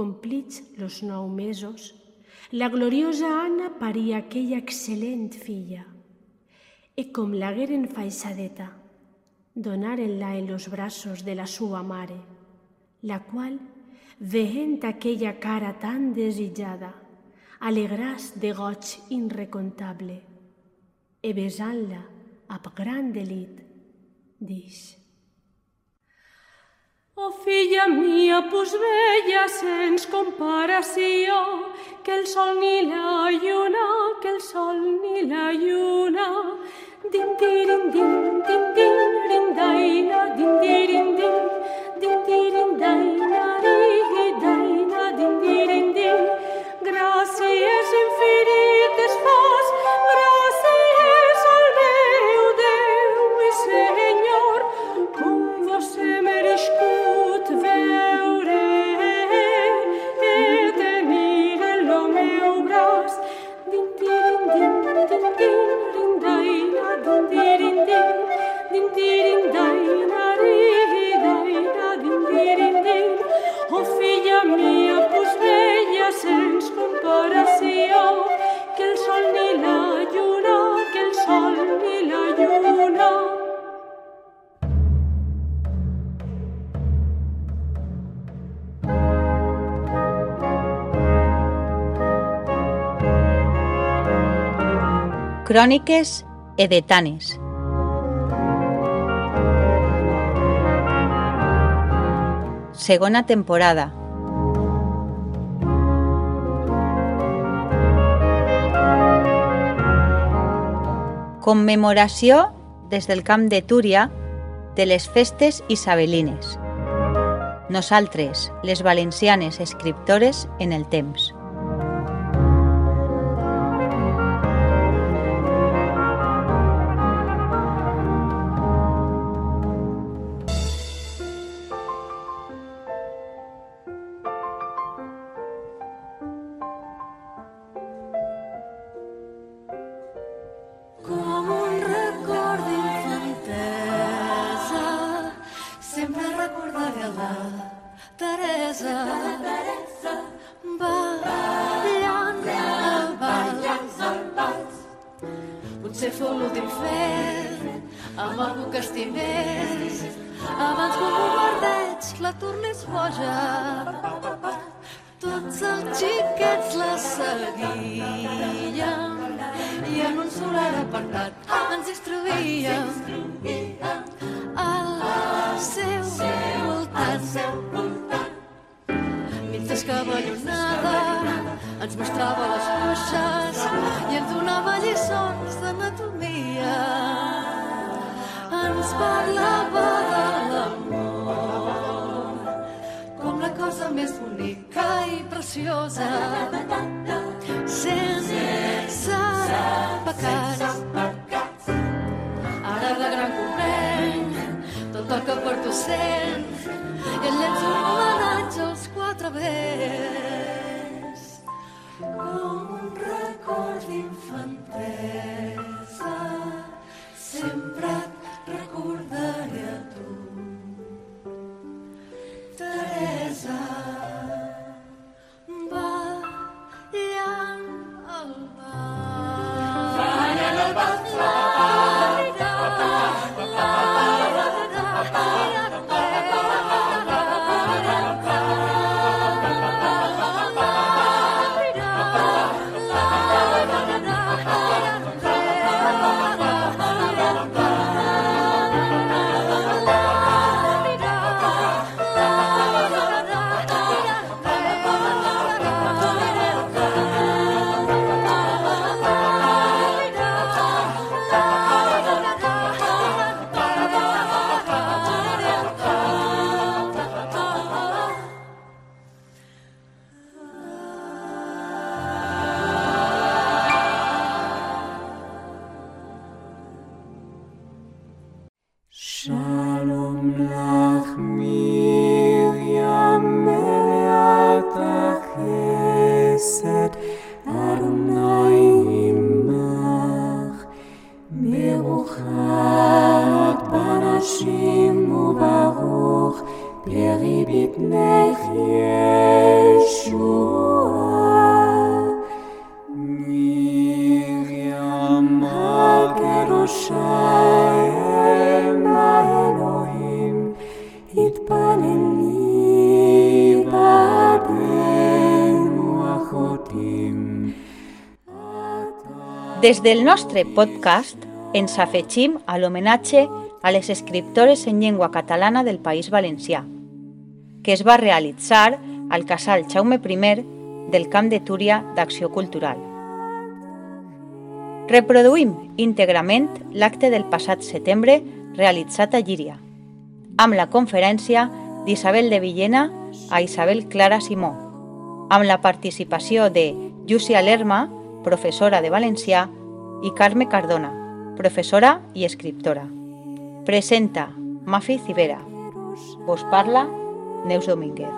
Complits los nou mesos, la gloriosa Anna paria aquella excel·lent filla, e com l'agueren faixadeta, donaren-la en los braços de la sua mare, la qual, veient aquella cara tan desitjada, alegràs de goig irrecontable, e besant-la amb gran delit, dix. Oh filla mia, pues bella sens comparació, que el sol ni la lluna, que el sol ni la lluna. Din dirin din, din dirin daina, din dirin din, din dirin daina, ri daina, din dirin din. Gràcies infinites Cròniques edetanes. Segona temporada. Commemoració des del camp de Túria de les festes isabelines. Nosaltres, les valencianes escriptores en el temps. Recordaré la Teresa. Ballant al vals. Potser fou l'últim fet amb algú que estimés abans que un bombardeig la tornés boja. Tots els xiquets la seguien i en un solar apartat ens distravíem al voltant. Mentre ballonada ens mostrava les cuixes i ens donava lliçons d'anatomia. Ens parlava de l'amor com la cosa més bonica i preciosa sense pecats ara de gran comprenc tot el que per tu sent i el llenço un homenatge als quatre vents. Com un record d'infantesa sempre et recordaré a tu. Teresa Desde el nostre podcast, ens afegim a l'homenatge a les escriptores en llengua catalana del País Valencià, que es va realitzar al casal Jaume I del Camp de Túria d'Acció Cultural. Reproduïm íntegrament l'acte del passat setembre realitzat a Llíria, amb la conferència d'Isabel de Villena a Isabel Clara Simó, amb la participació de Llucia Lerma, professora de valencià, i Carme Cardona, professora i escriptora. Presenta Mafi Cibera. Vos parla Neus Domínguez.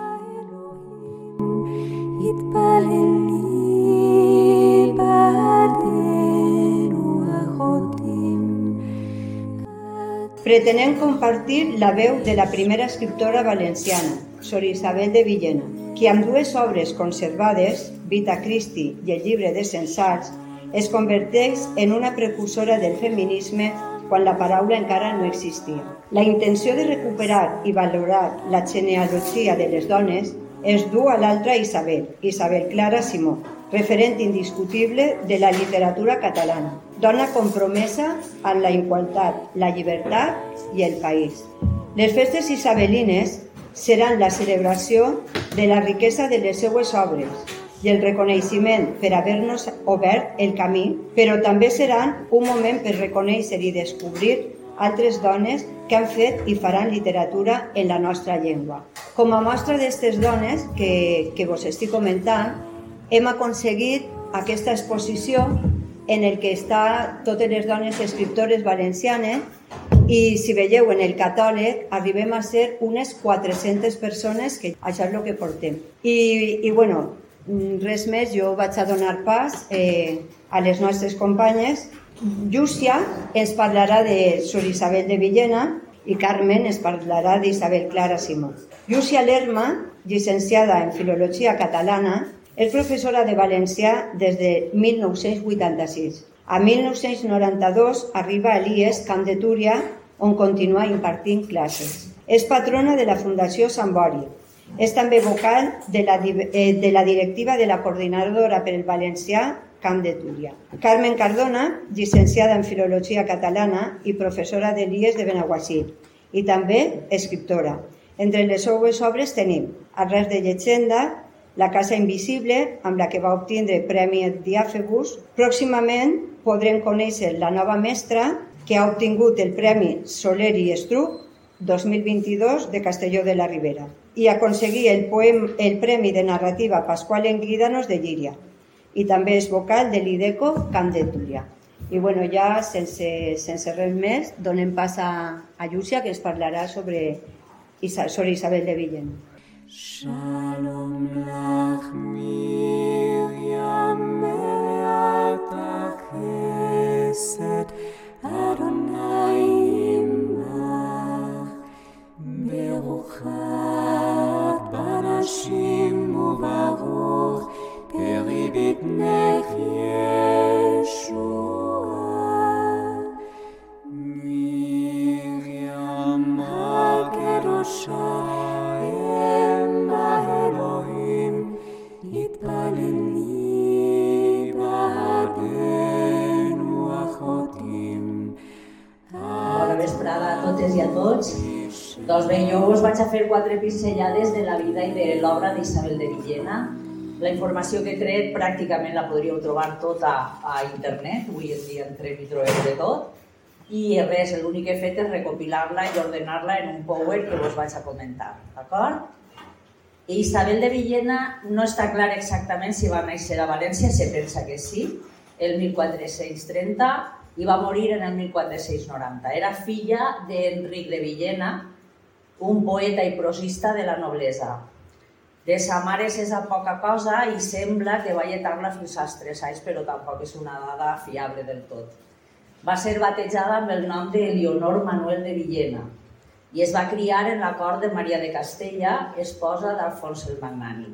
Pretenem compartir la veu de la primera escriptora valenciana, Sor Isabel de Villena, qui amb dues obres conservades, Vita Christi i el llibre de Censats, es converteix en una precursora del feminisme quan la paraula encara no existia. La intenció de recuperar i valorar la genealogia de les dones es du a l'altra Isabel, Isabel Clara Simó, referent indiscutible de la literatura catalana, dona compromesa amb la igualtat, la llibertat i el país. Les festes isabelines seran la celebració de la riquesa de les seues obres i el reconeixement per haver-nos obert el camí, però també seran un moment per reconèixer i descobrir altres dones que han fet i faran literatura en la nostra llengua. Com a mostra d'aquestes dones que, que vos estic comentant, hem aconseguit aquesta exposició en el que està totes les dones escriptores valencianes i si veieu en el catàleg arribem a ser unes 400 persones que això és el que portem. I, i bueno, res més, jo vaig a donar pas eh, a les nostres companyes Llúcia ens parlarà de Sor Isabel de Villena i Carmen ens parlarà d'Isabel Clara Simó. Llúcia Lerma, llicenciada en Filologia Catalana, és professora de valencià des de 1986. A 1992 arriba a l'IES Camp de Túria, on continua impartint classes. És patrona de la Fundació Sant Bori. És també vocal de la, eh, de la directiva de la Coordinadora per el Valencià Camp de Túria. Carmen Cardona, llicenciada en Filologia Catalana i professora de l'IES de Benaguasil, i també escriptora. Entre les seues obres tenim Arrels de llegenda, La casa invisible, amb la que va obtindre Premi Diàfebus. Pròximament podrem conèixer la nova mestra que ha obtingut el Premi Soler i Estruc 2022 de Castelló de la Ribera i aconseguir el, poem, el Premi de Narrativa Pasqual Enguídanos de Llíria i també és vocal de l'IDECO Camp de Túria. I bueno, ja sense, sense res més, donem pas a, a Llúcia que ens parlarà sobre, sobre Isabel de Villen. Shalom lach Miriam Meata Chesed Adonai Imach Beruchat Banashim Uvaruch Peribitnech Yeshua Miriam Kedosha Emma Elohim Itpalili Ba'adenu Achotim Bona vesprada a totes i a tots. Doncs bé, jo us vaig a fer quatre pinzellades de la vida i de l'obra d'Isabel de Villena, la informació que he tret pràcticament la podríeu trobar tota a internet, avui en dia entrem i trobem de tot. I res, l'únic que he fet és recopilar-la i ordenar-la en un power que vos vaig a comentar, d'acord? Isabel de Villena no està clar exactament si va néixer a València, se pensa que sí, el 1430 i va morir en el 1490. Era filla d'Enric de Villena, un poeta i prosista de la noblesa, de sa mare és a poca cosa i sembla que va lletar-la fins als 3 anys, però tampoc és una dada fiable del tot. Va ser batejada amb el nom de Leonor Manuel de Villena i es va criar en la cort de Maria de Castella, esposa d'Alfons el Magnànim.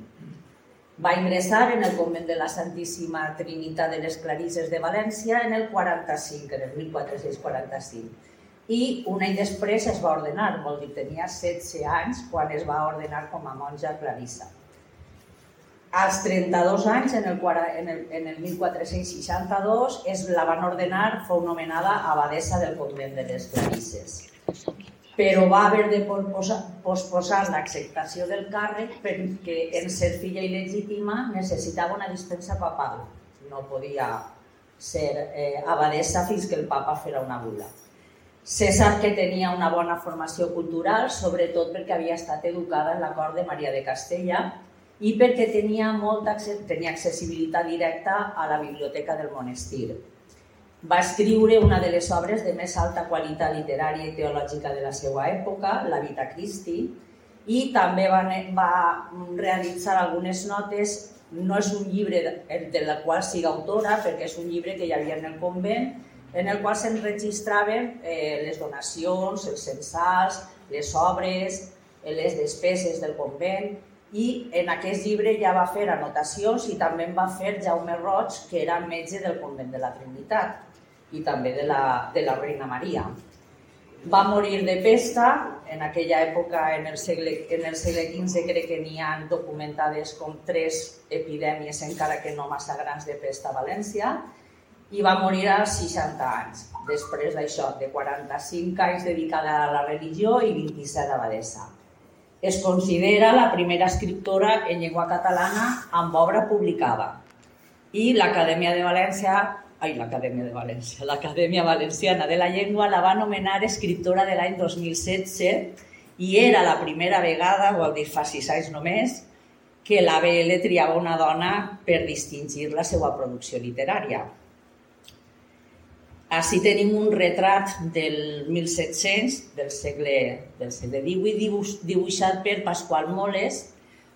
Va ingressar en el convent de la Santíssima Trinitat de les Clarisses de València en el 45, en el 1445 i un any després es va ordenar, vol dir, tenia 16 anys quan es va ordenar com a monja clarissa. als 32 anys, en el, en el, en el 1462, es la van ordenar, fou nomenada abadesa del convent de les Clarisses. Però va haver de posposar, l'acceptació del càrrec perquè en ser filla il·legítima necessitava una dispensa papal. No podia ser eh, abadesa fins que el papa fera una bula. Se sap que tenia una bona formació cultural, sobretot perquè havia estat educada en la cort de Maria de Castella, i perquè tenia, molta, tenia accessibilitat directa a la biblioteca del monestir. Va escriure una de les obres de més alta qualitat literària i teològica de la seva època, la Vita Christi, i també va, va realitzar algunes notes. No és un llibre de la qual sigui autora, perquè és un llibre que hi havia en el convent, en el qual s'enregistraven eh, les donacions, els censals, les obres, les despeses del convent, i en aquest llibre ja va fer anotacions i també en va fer Jaume Roig, que era metge del convent de la Trinitat i també de la, de la Reina Maria. Va morir de pesta, en aquella època, en el segle, en el segle XV, crec que n'hi ha documentades com tres epidèmies, encara que no massa grans, de pesta a València, i va morir als 60 anys, després d'això, de 45 anys dedicada a la religió i 27 d'abadesa. Es considera la primera escriptora en llengua catalana amb obra publicada. I l'Acadèmia de València, ai, l'Acadèmia de València, l'Acadèmia Valenciana de la Llengua la va anomenar escriptora de l'any 2016 i era la primera vegada, vol dir fa sis anys només, que l'ABL triava una dona per distingir la seva producció literària. Així tenim un retrat del 1700, del segle, del segle XVIII, dibuixat per Pasqual Moles,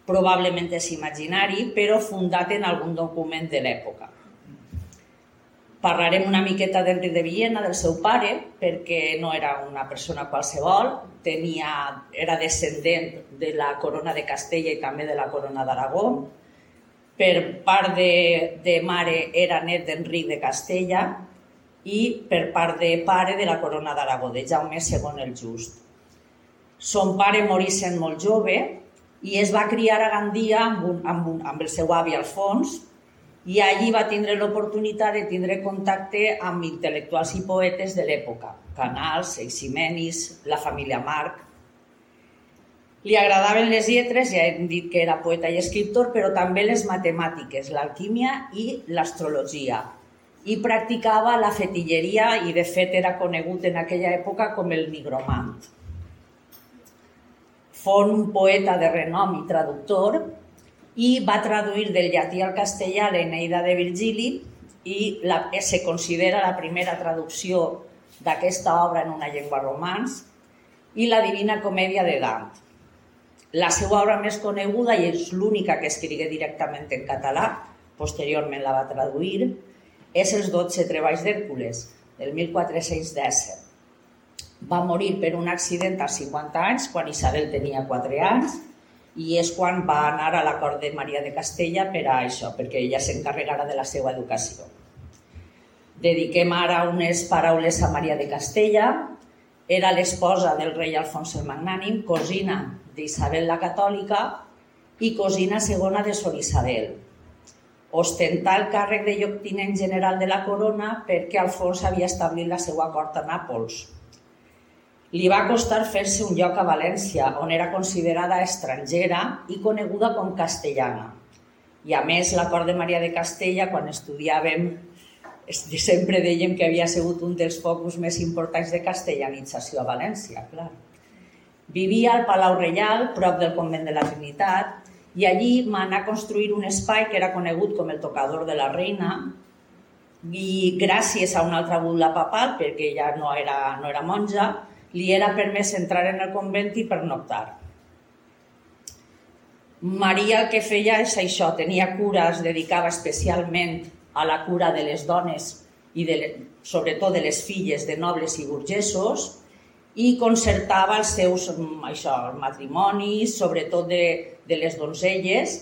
probablement és imaginari, però fundat en algun document de l'època. Parlarem una miqueta d'Enric de Villena, del seu pare, perquè no era una persona qualsevol, tenia, era descendent de la corona de Castella i també de la corona d'Aragó. Per part de, de mare era net d'Enric de Castella, i per part de pare de la corona d'Aragó, de Jaume II el Just. Son pare morí sent molt jove i es va criar a Gandia amb, un, amb, un, amb el seu avi Alfons i allí va tindre l'oportunitat de tindre contacte amb intel·lectuals i poetes de l'època, Canals, Eiximenis, la família Marc. Li agradaven les lletres, ja hem dit que era poeta i escriptor, però també les matemàtiques, l'alquímia i l'astrologia, i practicava la fetilleria i de fet era conegut en aquella època com el nigromant. Fon un poeta de renom i traductor i va traduir del llatí al castellà l'Eneida de Virgili i la, se considera la primera traducció d'aquesta obra en una llengua romans i la Divina Comèdia de Dant. La seva obra més coneguda, i és l'única que escrigué directament en català, posteriorment la va traduir, és els 12 treballs d'Hèrcules, del 1410. Va morir per un accident als 50 anys, quan Isabel tenia 4 anys, i és quan va anar a la cort de Maria de Castella per a això, perquè ella s'encarregara de la seva educació. Dediquem ara unes paraules a Maria de Castella. Era l'esposa del rei Alfons el Magnànim, cosina d'Isabel la Catòlica i cosina segona de Sor Isabel, ostentar el càrrec de lloctinent general de la corona perquè Alfons havia establit la seva cort a Nàpols. Li va costar fer-se un lloc a València, on era considerada estrangera i coneguda com castellana. I a més, la cort de Maria de Castella, quan estudiàvem, sempre dèiem que havia sigut un dels focus més importants de castellanització a València, clar. Vivia al Palau Reial, prop del convent de la Trinitat, i allí m'anà construir un espai que era conegut com el tocador de la reina i gràcies a una altra bula papal, perquè ella no era, no era monja, li era permès entrar en el convent i pernoctar. Maria el que feia és això, tenia cura, es dedicava especialment a la cura de les dones i de, sobretot de les filles de nobles i burgesos, i concertava els seus mm, això, matrimonis, sobretot de, de les donzelles,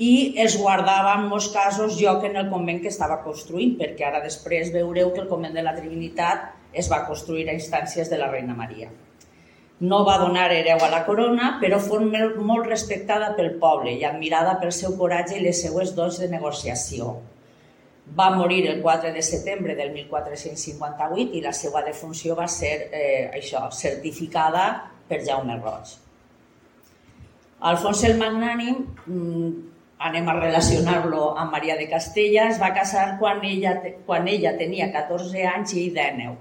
i es guardava en molts casos lloc en el convent que estava construint, perquè ara després veureu que el convent de la Trinitat es va construir a instàncies de la Reina Maria. No va donar hereu a la corona, però fou molt respectada pel poble i admirada pel seu coratge i les seues dots de negociació. Va morir el 4 de setembre del 1458 i la seva defunció va ser eh, això, certificada per Jaume Roig. Alfons el Magnànim, mm, anem a relacionar-lo amb Maria de Castella, es va casar quan ella, quan ella tenia 14 anys i 19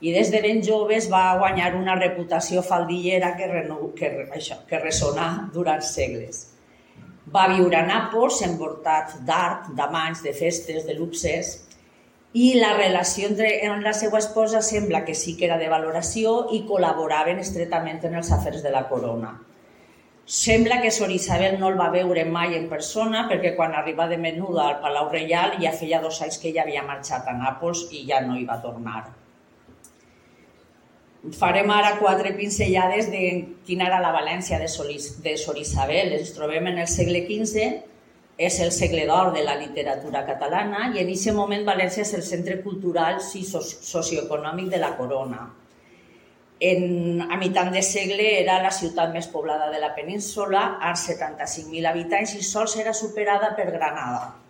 i des de ben joves va guanyar una reputació faldillera que, reno, que, això, que ressonà durant segles. Va viure a Nàpols envoltat d'art, d'amants, de festes, de luxes, i la relació entre amb la seva esposa sembla que sí que era de valoració i col·laboraven estretament en els afers de la corona. Sembla que Sor Isabel no el va veure mai en persona perquè quan arriba de menuda al Palau Reial ja feia dos anys que ella havia marxat a Nàpols i ja no hi va tornar. Farem ara quatre pinzellades de quina era la València de, Solis, de Sor Isabel. Ens trobem en el segle XV, és el segle d'or de la literatura catalana i en aquest moment València és el centre cultural i socioeconòmic de la corona. En, a mitjan de segle era la ciutat més poblada de la península, amb 75.000 habitants i sols era superada per Granada.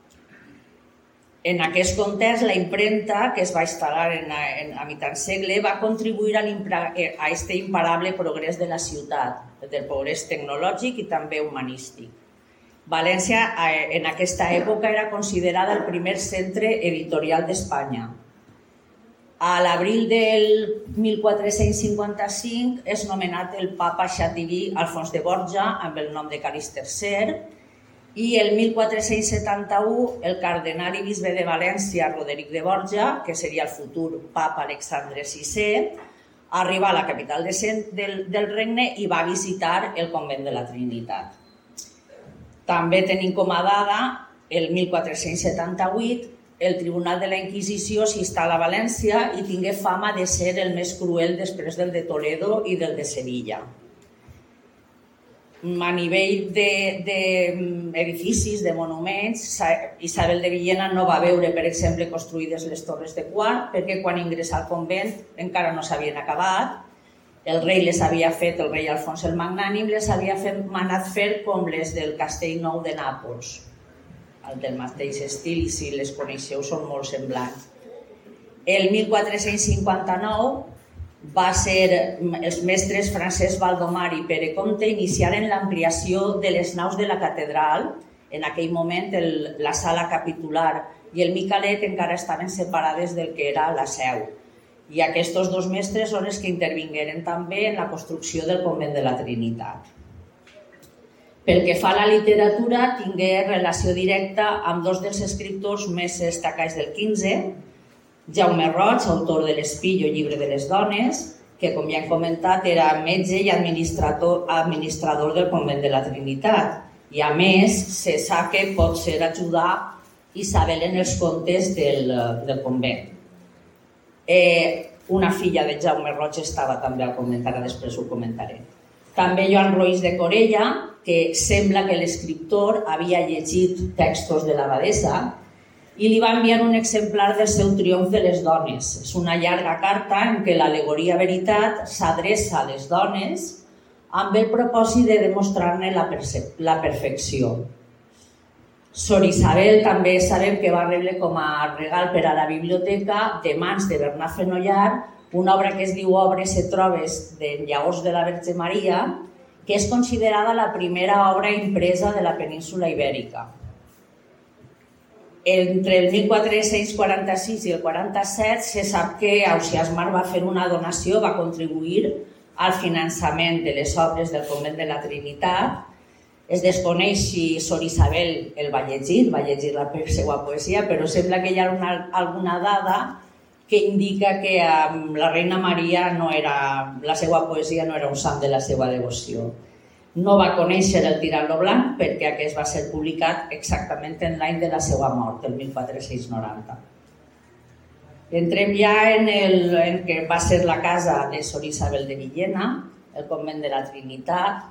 En aquest context, la impremta que es va instal·lar en, en, a mitjan segle va contribuir a, eh, a este imparable progrés de la ciutat, del progrés tecnològic i també humanístic. València eh, en aquesta època era considerada el primer centre editorial d'Espanya. A l'abril del 1455 és nomenat el papa xativí Alfons de Borja amb el nom de Calís III i el 1471 el cardenal i bisbe de València, Roderic de Borja, que seria el futur papa Alexandre VI, arriba a la capital de, del, del regne i va visitar el convent de la Trinitat. També tenim com a dada el 1478 el Tribunal de la Inquisició s'instal·la a València i tingué fama de ser el més cruel després del de Toledo i del de Sevilla a nivell d'edificis, de, de, de monuments, Isabel de Villena no va veure, per exemple, construïdes les torres de quart, perquè quan ingressa al convent encara no s'havien acabat. El rei les havia fet, el rei Alfons el Magnànim, les havia fet, manat fer com les del Castell Nou de Nàpols, el del mateix estil, i si les coneixeu són molt semblants. El 1459 va ser els mestres Francesc Valdomar i Pere Comte iniciaren l'ampliació de les naus de la catedral. En aquell moment el, la sala capitular i el Micalet encara estaven separades del que era la seu. I aquests dos mestres són els que intervingueren també en la construcció del convent de la Trinitat. Pel que fa a la literatura, tingué relació directa amb dos dels escriptors més destacats del 15, Jaume Roig, autor de l'Espillo, llibre de les dones, que, com ja hem comentat, era metge i administrador, administrador del convent de la Trinitat. I, a més, se sap que pot ser ajudar Isabel en els contes del, del convent. Eh, una filla de Jaume Roig estava també al convent, ara després ho comentaré. També Joan Roís de Corella, que sembla que l'escriptor havia llegit textos de l'abadesa i li va enviar un exemplar del seu triomf de les dones. És una llarga carta en què l'alegoria veritat s'adreça a les dones amb el propòsit de demostrar-ne la, la perfecció. Sor Isabel també sabem que va rebre com a regal per a la biblioteca de mans de Bernat Fenollar una obra que es diu Obres et trobes de Llaors de la Verge Maria, que és considerada la primera obra impresa de la península ibèrica. Entre el 1446 i el 47 se sap que Ausiàs Mar va fer una donació, va contribuir al finançament de les obres del convent de la Trinitat. Es desconeix si Sor Isabel el va llegir, va llegir la seva poesia, però sembla que hi ha una, alguna dada que indica que um, la reina Maria no era, la seva poesia no era un sant de la seva devoció. No va conèixer el Tirant-lo Blanc perquè aquest va ser publicat exactament en l'any de la seva mort, el 1490. Entrem ja en el en que va ser la casa de Sor Isabel de Villena, el convent de la Trinitat.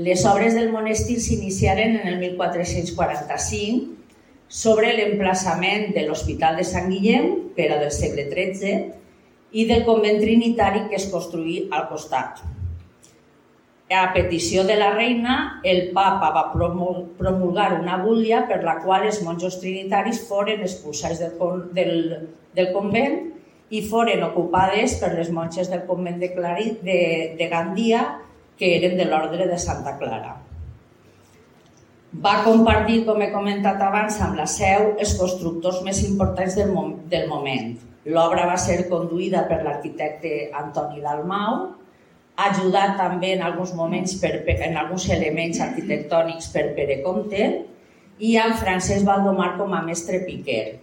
Les obres del monestir s'iniciaren en el 1445 sobre l'emplaçament de l'Hospital de Sant Guillem, que era del segle XIII, i del convent trinitari que es construí al costat, a petició de la reina, el papa va promulgar una búlia per la qual els monjos trinitaris foren expulsats del, del, del convent i foren ocupades per les monges del convent de, Clari, de, de Gandia, que eren de l'ordre de Santa Clara. Va compartir, com he comentat abans, amb la seu els constructors més importants del, mom del moment. L'obra va ser conduïda per l'arquitecte Antoni Dalmau, ajudat també en alguns moments per, en alguns elements arquitectònics per Pere Comte i amb Francesc Valdomar com a mestre piquer.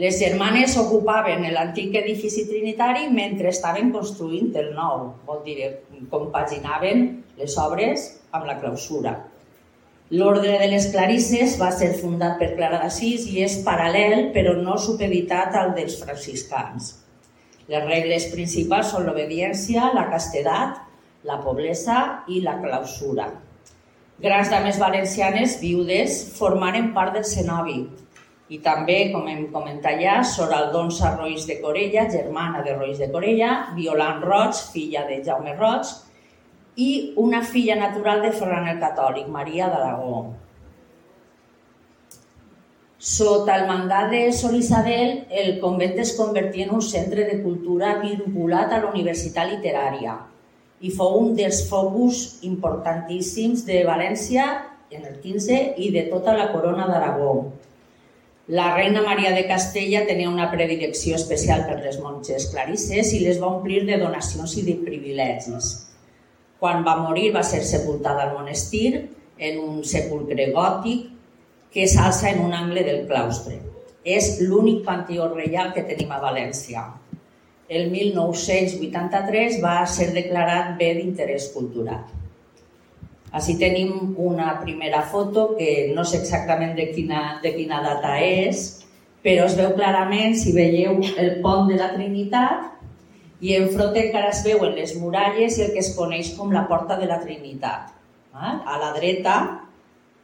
Les germanes ocupaven l'antic edifici trinitari mentre estaven construint el nou, vol dir, compaginaven les obres amb la clausura. L'ordre de les Clarisses va ser fundat per Clara d'Assís i és paral·lel però no supeditat al dels franciscans. Les regles principals són l'obediència, la castedat, la pobresa i la clausura. Grans dames valencianes viudes formaren part del cenobi i també, com hem comentat ja, Sor Aldonsa Roig de Corella, germana de Roig de Corella, Violant Roig, filla de Jaume Roig, i una filla natural de Ferran el Catòlic, Maria d'Aragó. Sota el mandat de Sol Isabel, el convent es convertí en un centre de cultura vinculat a la Universitat Literària i fou un dels focus importantíssims de València en el 15 i de tota la corona d'Aragó. La reina Maria de Castella tenia una predilecció especial per les monges clarisses i les va omplir de donacions i de privilegis. Quan va morir va ser sepultada al monestir en un sepulcre gòtic que s'alça en un angle del claustre. És l'únic panteó reial que tenim a València. El 1983 va ser declarat bé d'interès cultural. Així tenim una primera foto que no sé exactament de quina, de quina data és, però es veu clarament, si veieu el pont de la Trinitat, i enfront encara es veuen les muralles i el que es coneix com la Porta de la Trinitat. A la dreta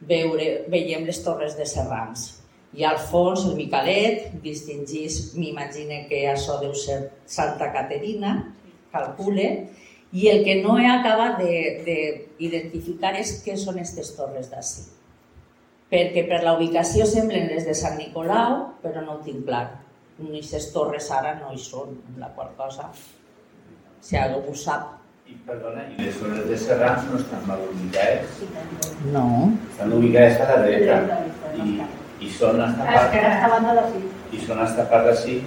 veure, veiem les torres de Serrans. I al fons el Micalet distingís, m'imagine que això deu ser Santa Caterina, calcule, i el que no he acabat d'identificar és què són aquestes torres d'ací. Perquè per la ubicació semblen les de Sant Nicolau, però no ho tinc clar. Aquestes torres ara no hi són, la qual cosa, si algú sap, i, perdona, i les zones de Serrans no estan mal ubicades? No. Estan ubicades a la dreta. I, i són estapades... I són estapades així.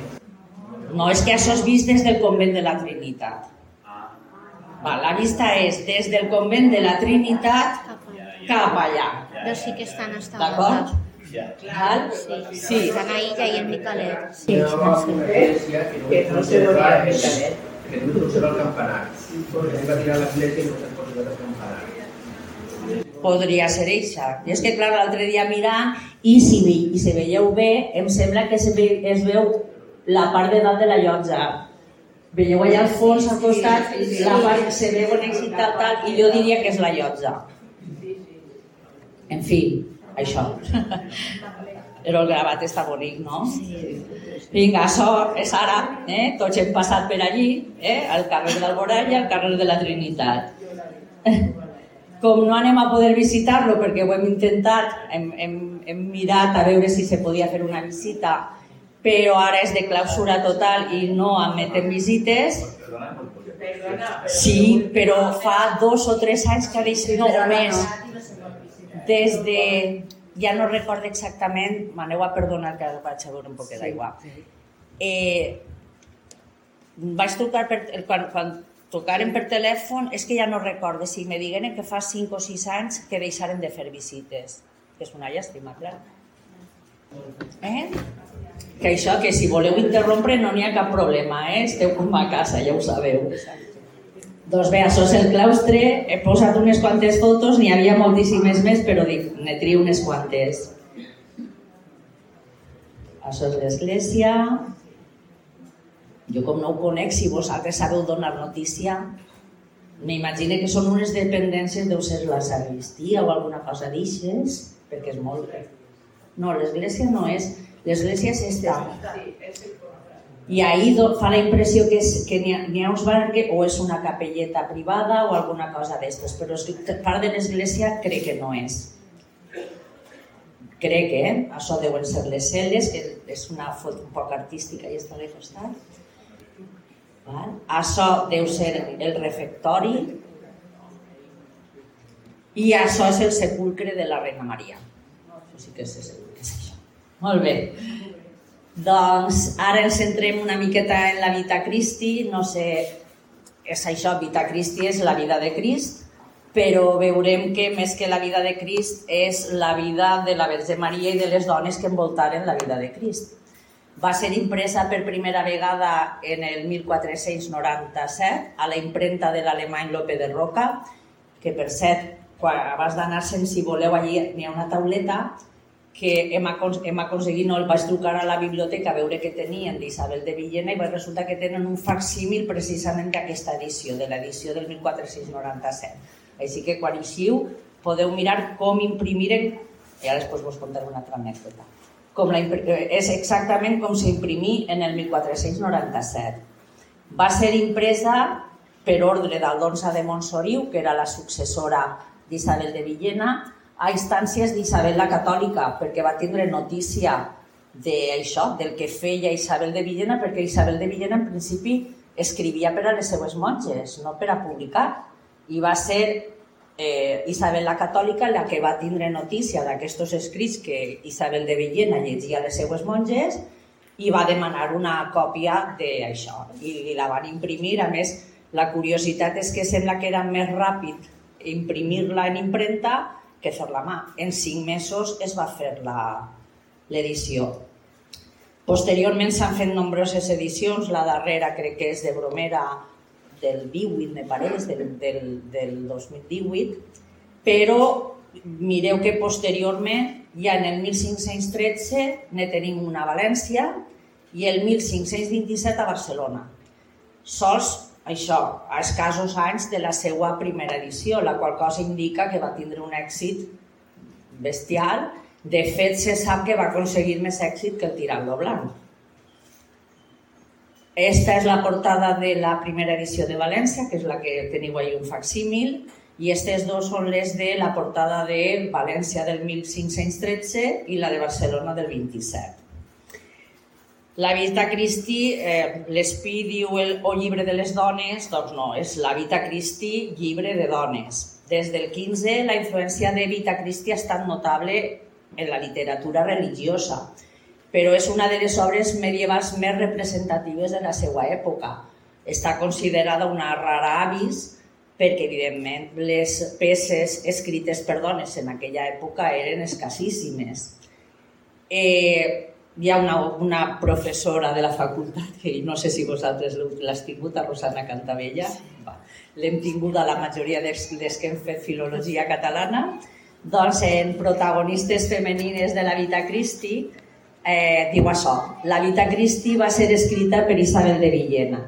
No, és que això és vist des del convent de la Trinitat. Ah. Va, la vista és des del convent de la Trinitat cap allà. Però sí que estan D'acord? Ja. Val? Sí. Sí. Estan a Illa i el Micalet. Sí, No, sí. que no se veía el Micalet, que no se el campanar. Se. Podria ser eixa. I és que, clar, l'altre dia mirant, i si, ve, i si veieu bé, em sembla que es, ve, es veu la part de dalt de la llotja. Veieu allà al fons, al costat, la part que se veu tal, tal, i jo diria que és la llotja. En fi, això. Però el gravat està bonic, no? Sí. Vinga, això és ara, eh? tots hem passat per allí, eh? al carrer d'Alborà i al carrer de la Trinitat. Com no anem a poder visitar-lo perquè ho hem intentat, hem, hem, hem mirat a veure si se podia fer una visita, però ara és de clausura total i no admetem visites. Sí, però fa dos o tres anys que ha deixat, no, o més, des de ja no recordo exactament, m'aneu a perdonar que vaig a veure un poquet d'aigua. Eh, vaig trucar per, quan, quan tocaren per telèfon, és que ja no recordo si me digueren que fa 5 o 6 anys que deixaren de fer visites, que és una llàstima, clar. Eh? Que això, que si voleu interrompre no n'hi ha cap problema, eh? esteu com a casa, ja ho sabeu. Doncs bé, això és el claustre, he posat unes quantes fotos, n'hi havia moltíssimes més, però dic, ne trio unes quantes. Això és l'església. Jo com no ho conec, si vosaltres sabeu donar notícia, m'imagine que són unes dependències, deu ser la sagristia o alguna cosa d'ixes, perquè és molt... No, l'església no és... L'església és esta. I ahir fa la impressió que, és, que n'hi ha, ha uns bars que o és una capelleta privada o alguna cosa d'estes, però part de l'església crec que no és. Crec que eh? això deuen ser les cel·les, que és una foto un poc artística i està de costat. Val? Això deu ser el refectori i això és el sepulcre de la Reina Maria. Això sí que és que és això. Molt bé. Doncs ara ens centrem una miqueta en la Vita Christi, no sé, és això, Vita Christi és la vida de Crist, però veurem que més que la vida de Crist és la vida de la Verge Maria i de les dones que envoltaren la vida de Crist. Va ser impresa per primera vegada en el 1497 a la impremta de l'alemany Lope de Roca, que per cert, quan abans d'anar-se'n, si voleu, allí n'hi ha una tauleta que hem, acon hem aconseguit, no el vaig trucar a la biblioteca a veure què tenien d'Isabel de Villena i va resulta que tenen un facsímil precisament d'aquesta edició, de l'edició del 1497. Així que quan eixiu podeu mirar com imprimiren, i ara després vos contaré una altra anècdota, com la, eh, és exactament com s'imprimí en el 1497. Va ser impresa per ordre d'Aldonsa de Montsoriu, que era la successora d'Isabel de Villena, a instàncies d'Isabel la Catòlica, perquè va tindre notícia d'això, del que feia Isabel de Villena, perquè Isabel de Villena en principi escrivia per a les seues monges, no per a publicar. I va ser eh, Isabel la Catòlica la que va tindre notícia d'aquests escrits que Isabel de Villena llegia a les seues monges i va demanar una còpia d'això i la van imprimir. A més, la curiositat és que sembla que era més ràpid imprimir-la en impremta que fer-la mà. En cinc mesos es va fer l'edició. Posteriorment s'han fet nombroses edicions, la darrera crec que és de Bromera del 18, me pareix, del, del, del 2018, però mireu que posteriorment, ja en el 1513, ne tenim una a València i el 1527 a Barcelona. Sols això, a escassos anys de la seva primera edició, la qual cosa indica que va tindre un èxit bestial. De fet, se sap que va aconseguir més èxit que el Tirando Blanc. Esta és la portada de la primera edició de València, que és la que teniu ahí un facsímil, i aquestes dos són les de la portada de València del 1513 i la de Barcelona del 27. La Vita Christi, eh, l'Espí diu el, o llibre de les dones, doncs no, és la Vita Christi, llibre de dones. Des del 15, la influència de Vita Christi ha estat notable en la literatura religiosa, però és una de les obres medievals més representatives de la seva època. Està considerada una rara avis perquè, evidentment, les peces escrites per dones en aquella època eren escassíssimes. Eh, hi ha una, una professora de la facultat, que no sé si vosaltres l'has tingut, a Rosana Cantabella, l'hem tingut a la majoria dels, dels que hem fet filologia catalana, doncs en protagonistes femenines de la Vita Christi eh, diu això, la Vita Christi va ser escrita per Isabel de Villena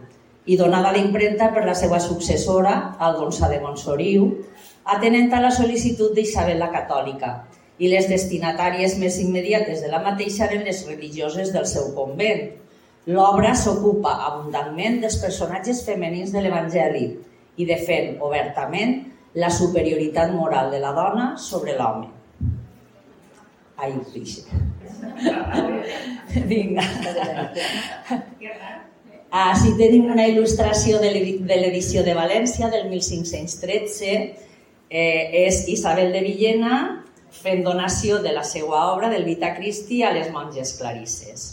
i donada a l'impremta per la seva successora, Aldonsa de Montsoriu, atenent a la sol·licitud d'Isabel la Catòlica, i les destinatàries més immediates de la mateixa eren les religioses del seu convent. L'obra s'ocupa abundantment dels personatges femenins de l'Evangeli i defèn obertament la superioritat moral de la dona sobre l'home. Ai, fixe. Vinga. Així tenim una il·lustració de l'edició de València del 1513. Eh, és Isabel de Villena fent donació de la seva obra del Vita Christi a les monges clarisses.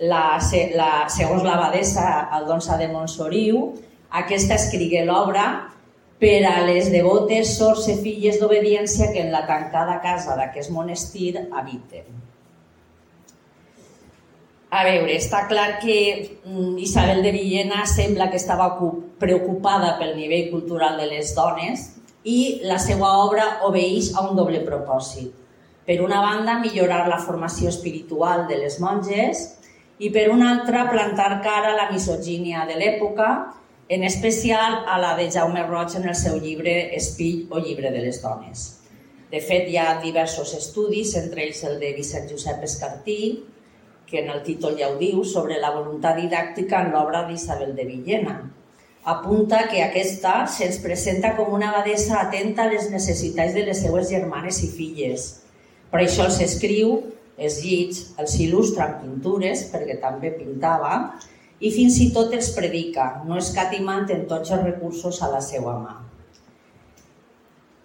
La, la, segons l'abadessa Aldonsa de Montsoriu, aquesta escrigué l'obra per a les devotes sorts i filles d'obediència que en la tancada casa d'aquest monestir habiten. A veure, està clar que mm, Isabel de Villena sembla que estava ocu- preocupada pel nivell cultural de les dones i la seva obra obeeix a un doble propòsit. Per una banda, millorar la formació espiritual de les monges i per una altra, plantar cara a la misogínia de l'època, en especial a la de Jaume Roig en el seu llibre Espill o llibre de les dones. De fet, hi ha diversos estudis, entre ells el de Vicent Josep Escartí, que en el títol ja ho diu, sobre la voluntat didàctica en l'obra d'Isabel de Villena. Apunta que aquesta se'ns presenta com una abadesa atenta a les necessitats de les seues germanes i filles. Per això els escriu, els llits, els il·lustra en pintures, perquè també pintava, i fins i tot els predica, no escatimant en tots els recursos a la seva mà.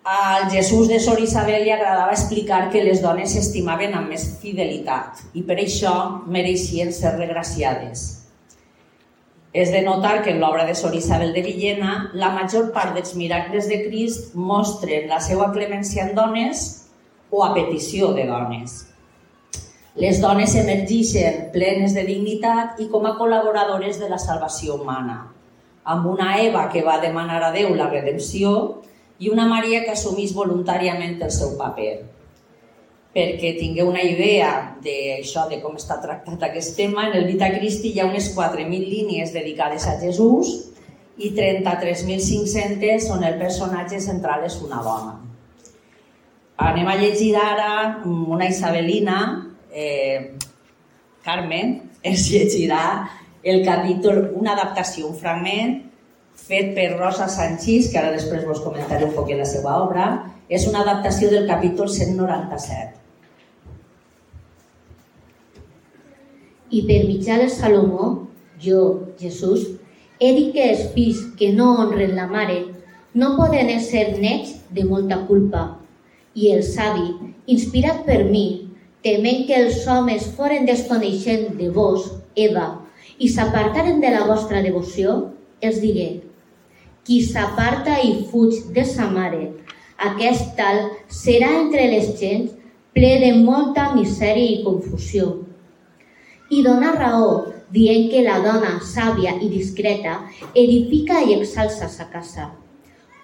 Al Jesús de Sor Isabel li agradava explicar que les dones s'estimaven amb més fidelitat i per això mereixien ser regraciades. És de notar que en l'obra de Sor Isabel de Villena la major part dels miracles de Crist mostren la seva clemència en dones o a petició de dones. Les dones emergeixen plenes de dignitat i com a col·laboradores de la salvació humana, amb una Eva que va demanar a Déu la redempció i una Maria que assumís voluntàriament el seu paper. Perquè tingueu una idea d'això, de com està tractat aquest tema, en el Vita Christi hi ha unes 4.000 línies dedicades a Jesús i 33.500 on el personatge central és una dona. Anem a llegir ara una isabelina, eh, Carmen, es llegirà el capítol, una adaptació, un fragment fet per Rosa Sanchís, que ara després vos comentaré un poc la seva obra, és una adaptació del capítol 197. I per mitjà de Salomó, jo, Jesús, he dit que els fills que no honren la mare no poden ser nets de molta culpa. I el savi, inspirat per mi, tement que els homes foren desconeixent de vos, Eva, i s'apartaren de la vostra devoció, els digué, qui s'aparta i fuig de sa mare, aquest tal serà entre les gens ple de molta misèria i confusió. I dona raó, dient que la dona sàvia i discreta edifica i exalça sa casa.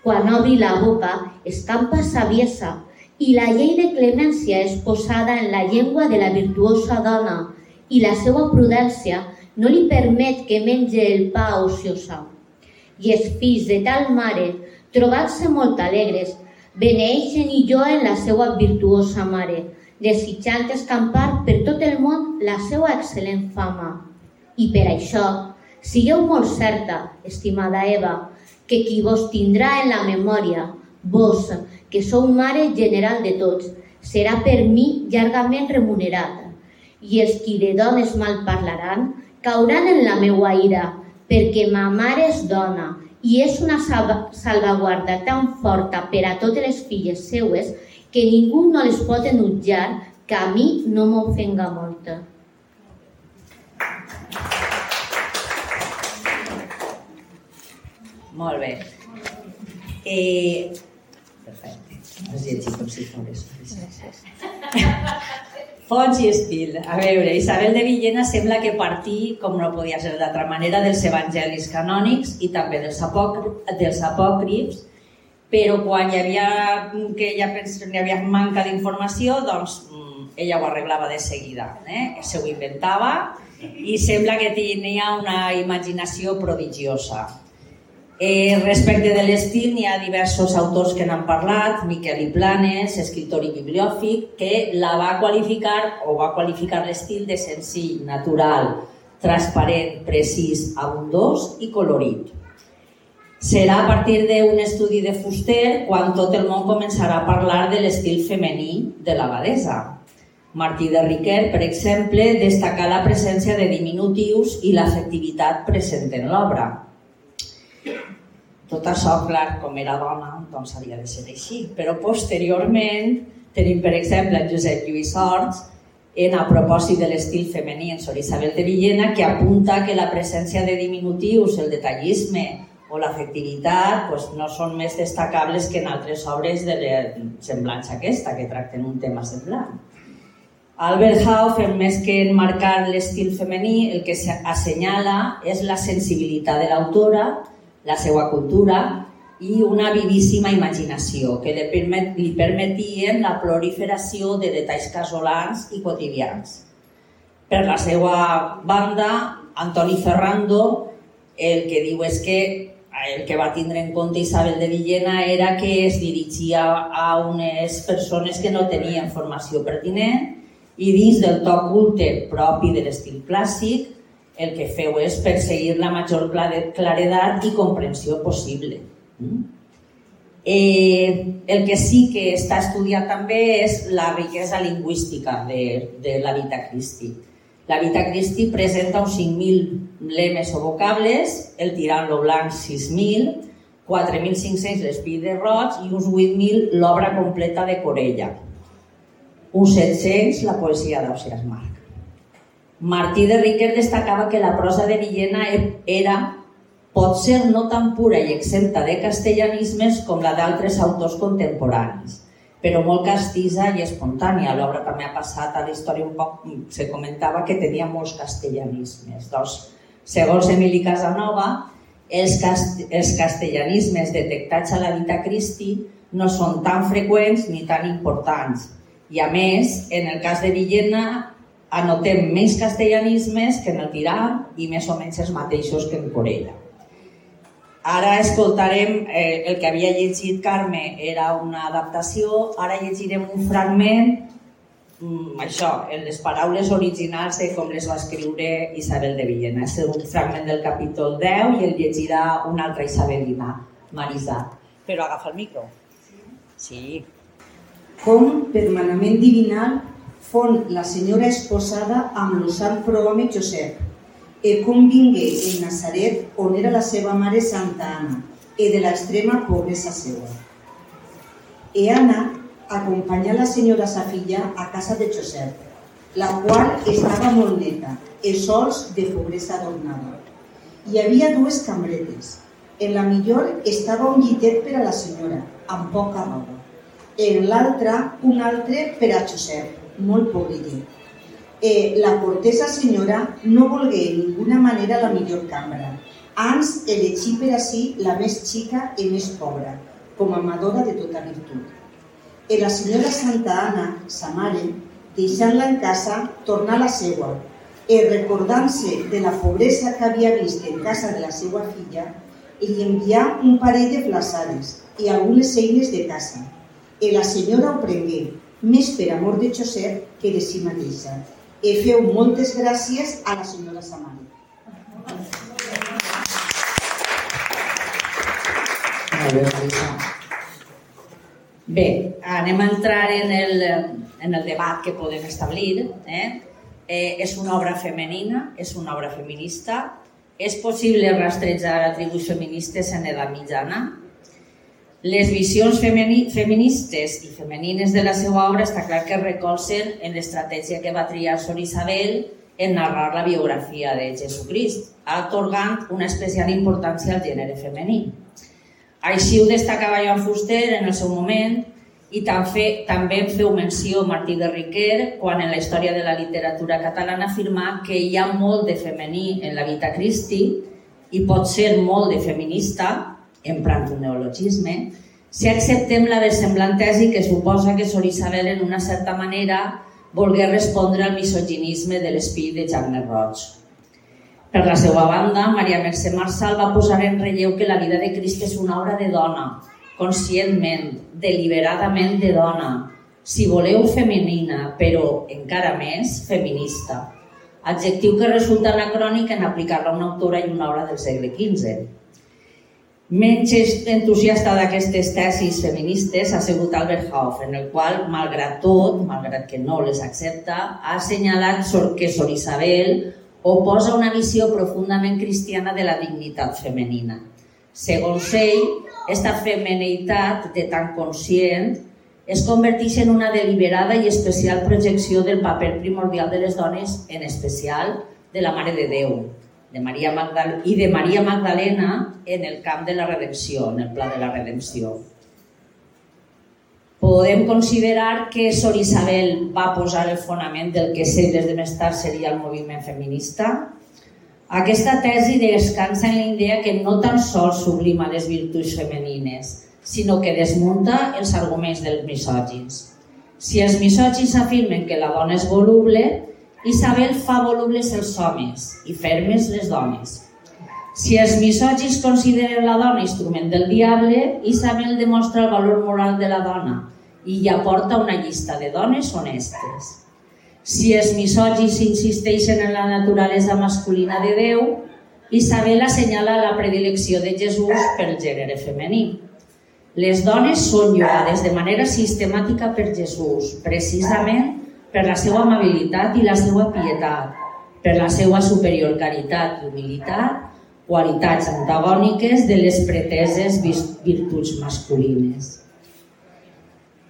Quan obri la boca, escampa saviesa, i la llei de clemència és posada en la llengua de la virtuosa dona, i la seva prudència no li permet que mengi el pa ociosa i els fills de tal mare, trobant-se molt alegres, beneixen i joen la seva virtuosa mare, desitjant escampar per tot el món la seva excel·lent fama. I per això, sigueu molt certa, estimada Eva, que qui vos tindrà en la memòria, vos, que sou mare general de tots, serà per mi llargament remunerat. I els qui de dones mal parlaran, cauran en la meua ira, perquè ma mare és dona i és una salvaguarda tan forta per a totes les filles seues que ningú no les pot enutjar que a mi no m'ofenga molt. Molt bé. Eh, perfecte. Has llegit com si fos. Fonts i estil. A veure, Isabel de Villena sembla que partí, com no podia ser d'altra manera, dels evangelis canònics i també dels, dels apòcrifs, però quan hi havia, que ella pensa, hi havia manca d'informació, doncs mm, ella ho arreglava de seguida. Eh? Se ho inventava i sembla que tenia una imaginació prodigiosa. Eh, respecte de l'estil, n'hi ha diversos autors que n'han parlat, Miquel i Planes, escriptor i bibliòfic, que la va qualificar o va qualificar l'estil de senzill, natural, transparent, precís, abundós i colorit. Serà a partir d'un estudi de Fuster quan tot el món començarà a parlar de l'estil femení de l'abadesa. Martí de Riquer, per exemple, destaca la presència de diminutius i l'afectivitat present en l'obra tot això, clar, com era dona, doncs havia de ser així. Però posteriorment tenim, per exemple, en Josep Lluís Horts, en a propòsit de l'estil femení en Sor Isabel de Villena, que apunta que la presència de diminutius, el detallisme o l'afectivitat pues, no són més destacables que en altres obres de semblants a aquesta, que tracten un tema semblant. Albert Haufer, més que enmarcar l'estil femení, el que assenyala és la sensibilitat de l'autora la seva cultura i una vivíssima imaginació que li, permet, li permetien la proliferació de detalls casolans i quotidians. Per la seva banda, Antoni Ferrando el que diu és que el que va tindre en compte Isabel de Villena era que es dirigia a unes persones que no tenien formació pertinent I dins del to culte propi de l'estil clàssic, el que feu és perseguir la major claredat i comprensió possible. Mm? Eh, el que sí que està estudiat també és la riquesa lingüística de, de la Vita Christi. La Vita Christi presenta uns 5.000 lemes o vocables, el tirant lo blanc 6.000, 4.500 l'espí de roig i uns 8.000 l'obra completa de Corella. Uns 700 la poesia d'Ausias Marc. Martí de Riquer destacava que la prosa de Villena e- era pot ser no tan pura i exempta de castellanismes com la d'altres autors contemporanis, però molt castisa i espontània. L'obra també ha passat a la història un poc, se comentava que tenia molts castellanismes. Doncs, segons Emili Casanova, els, cast els castellanismes detectats a la Vita Christi no són tan freqüents ni tan importants. I a més, en el cas de Villena, anotem més castellanismes que en el Tirà i més o menys els mateixos que en Corella. Ara escoltarem eh, el que havia llegit Carme, era una adaptació, ara llegirem un fragment, mm, això, en les paraules originals de com les va escriure Isabel de Villena. És un fragment del capítol 10 i el llegirà una altra isabelina, Marisa. Però agafa el micro. Sí. Com, per manament divinal, fon la senyora esposada amb lo sant prohome Josep, e com vingué en Nazaret, on era la seva mare Santa Anna, e de l'extrema pobresa seva. E Anna acompanyà la senyora sa filla a casa de Josep, la qual estava molt neta, e sols de pobresa adornada. Hi havia dues cambretes. En la millor estava un llitet per a la senyora, amb poca roba. En l'altra, un altre per a Josep, molt pobrillet eh, la cortesa senyora no volgué en ninguna manera la millor cambra. Ans elegí per a si la més xica i més pobra, com a amadora de tota virtut. E la senyora Santa Anna, sa mare, deixant-la en casa, tornà a la seua, e recordant-se de la pobresa que havia vist en casa de la seva filla, li envià un parell de flaçades i algunes eines de casa. E la senyora ho prengué, més per amor de Josep que de si mateixa, i feu moltes gràcies a la senyora Samari. bé, anem a entrar en el, en el debat que podem establir. Eh? Eh, és una obra femenina, és una obra feminista, és possible rastrejar atributs feministes en edat mitjana, les visions femini feministes i femenines de la seva obra està clar que recolzen en l'estratègia que va triar Sor Isabel en narrar la biografia de Jesucrist, atorgant una especial importància al gènere femení. Així ho destacava Joan Fuster en el seu moment i també, també feu menció Martí de Riquer quan en la història de la literatura catalana afirma que hi ha molt de femení en la Vita Christi i pot ser molt de feminista emprant un neologisme, si acceptem la versemblant tesi que suposa que Sor Isabel en una certa manera volgué respondre al misoginisme de l'espírit de Jaume Roig. Per la seva banda, Maria Mercè Marçal va posar en relleu que la vida de Crist és una obra de dona, conscientment, deliberadament de dona, si voleu femenina, però encara més feminista. Adjectiu que resulta anacrònic en aplicar-la a una autora i una obra del segle XV. Menys entusiasta d'aquestes tesis feministes ha sigut Albert Hoff, en el qual, malgrat tot, malgrat que no les accepta, ha assenyalat que Sor Isabel oposa una visió profundament cristiana de la dignitat femenina. Segons ell, aquesta femenitat de tan conscient es converteix en una deliberada i especial projecció del paper primordial de les dones, en especial de la Mare de Déu, de Maria Magdal i de Maria Magdalena en el camp de la redempció, en el pla de la redempció. Podem considerar que Sor Isabel va posar el fonament del que segles de més tard seria el moviment feminista. Aquesta tesi descansa en la idea que no tan sols sublima les virtuts femenines, sinó que desmunta els arguments dels misògins. Si els misògins afirmen que la dona és voluble, Isabel fa volubles els homes i fermes les dones. Si els misògins consideren la dona instrument del diable, Isabel demostra el valor moral de la dona i hi aporta una llista de dones honestes. Si els misògins insisteixen en la naturalesa masculina de Déu, Isabel assenyala la predilecció de Jesús pel gènere femení. Les dones són lloades de manera sistemàtica per Jesús, precisament per la seva amabilitat i la seva pietat, per la seva superior caritat i humilitat, qualitats antagòniques de les preteses virtuts masculines.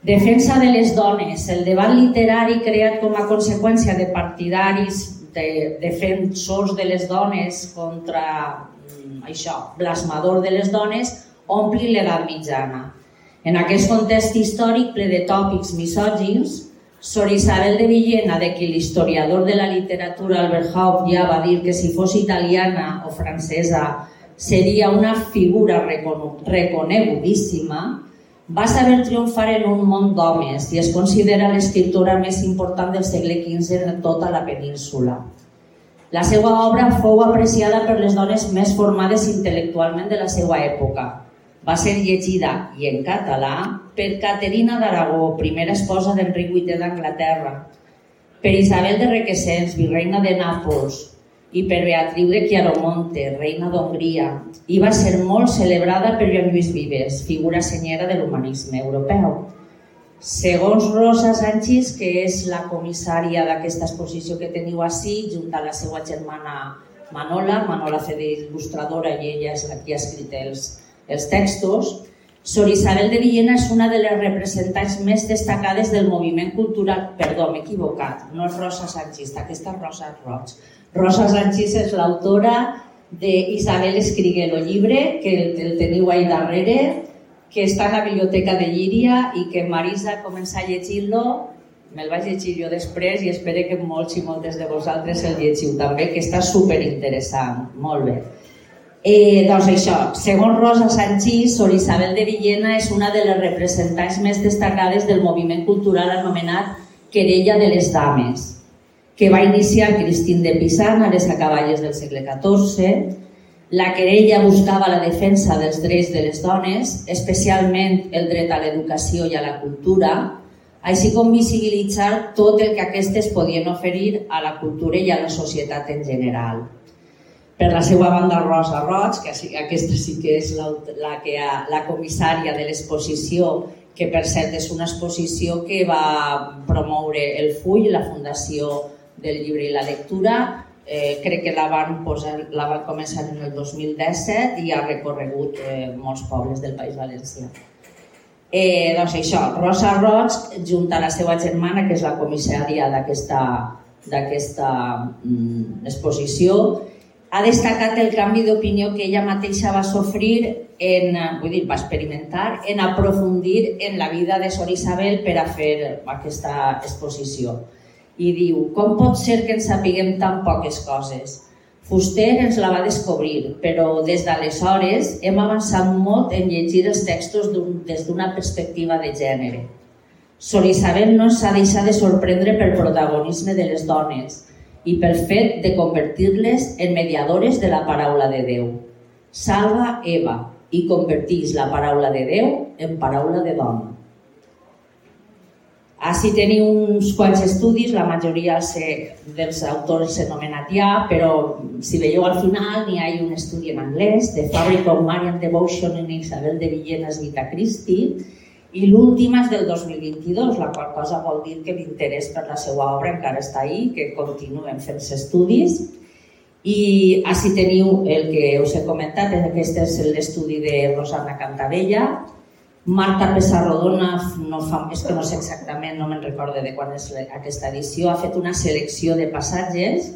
Defensa de les dones. El debat literari creat com a conseqüència de partidaris de defensors de les dones contra mm, això, blasmador de les dones, ompli l'edat mitjana. En aquest context històric ple de tòpics misògins, Sor Isabel de Villena, de qui l'historiador de la literatura Albert Haupt ja va dir que si fos italiana o francesa seria una figura reconegudíssima, va saber triomfar en un món d'homes i es considera l'escriptora més important del segle XV en tota la península. La seva obra fou apreciada per les dones més formades intel·lectualment de la seva època. Va ser llegida, i en català, per Caterina d'Aragó, primera esposa d'Enric VIII d'Anglaterra, per Isabel de Requesens, virreina de Nàpols, i per Beatriu de Chiaromonte, reina d'Hongria, i va ser molt celebrada per Joan Lluís Vives, figura senyera de l'humanisme europeu. Segons Rosa Sánchez, que és la comissària d'aquesta exposició que teniu així, junt a la seva germana Manola, Manola fe d'il·lustradora i ella és la que ha escrit els, els textos, Sor Isabel de Villena és una de les representants més destacades del moviment cultural... Perdó, m'he equivocat, no és Rosa Sánchez, aquesta és Rosa Roig. Rosa Sánchez és l'autora d'Isabel Escrigué el llibre, que el, teniu ahí darrere, que està a la biblioteca de Llíria i que Marisa comença a llegir-lo, me'l vaig llegir jo després i espero que molts i moltes de vosaltres el llegiu també, que està super interessant, molt bé. Eh, doncs això, segons Rosa Sanchís, Sor Isabel de Villena és una de les representants més destacades del moviment cultural anomenat Querella de les Dames, que va iniciar Cristín de Pisan a les acaballes del segle XIV. La querella buscava la defensa dels drets de les dones, especialment el dret a l'educació i a la cultura, així com visibilitzar tot el que aquestes podien oferir a la cultura i a la societat en general. Per la seva banda, Rosa Roig, que aquesta sí que és la, la, que ha, la comissària de l'exposició, que per cert és una exposició que va promoure el FUI, la Fundació del llibre i la lectura. Eh, crec que la van, posar, la van començar en el 2017 i ha recorregut eh, molts pobles del País Valencià. Eh, doncs això, Rosa Roig, junt a la seva germana, que és la comissària d'aquesta mm, exposició, ha destacat el canvi d'opinió que ella mateixa va sofrir en, vull dir, va experimentar en aprofundir en la vida de Sor Isabel per a fer aquesta exposició i diu com pot ser que en sapiguem tan poques coses? Fuster ens la va descobrir, però des d'aleshores hem avançat molt en llegir els textos des d'una perspectiva de gènere. Sor Isabel no s'ha deixat de sorprendre pel protagonisme de les dones i pel fet de convertir-les en mediadores de la paraula de Déu. Salva Eva i convertís la paraula de Déu en paraula de dona. Així teniu uns quants estudis, la majoria dels autors s'han anomenat ja, però si veieu al final n'hi ha un estudi en anglès, de Fabric of Marian Devotion en Isabel de Villenas Vita Christi, i l'última és del 2022, la qual cosa vol dir que l'interès per la seva obra encara està ahí, que continuen fent-se estudis. I així teniu el que us he comentat, aquest és l'estudi de Rosana Cantabella, Marta Pesarrodona, no fa, és que no sé exactament, no me'n recorde de quan és aquesta edició, ha fet una selecció de passatges.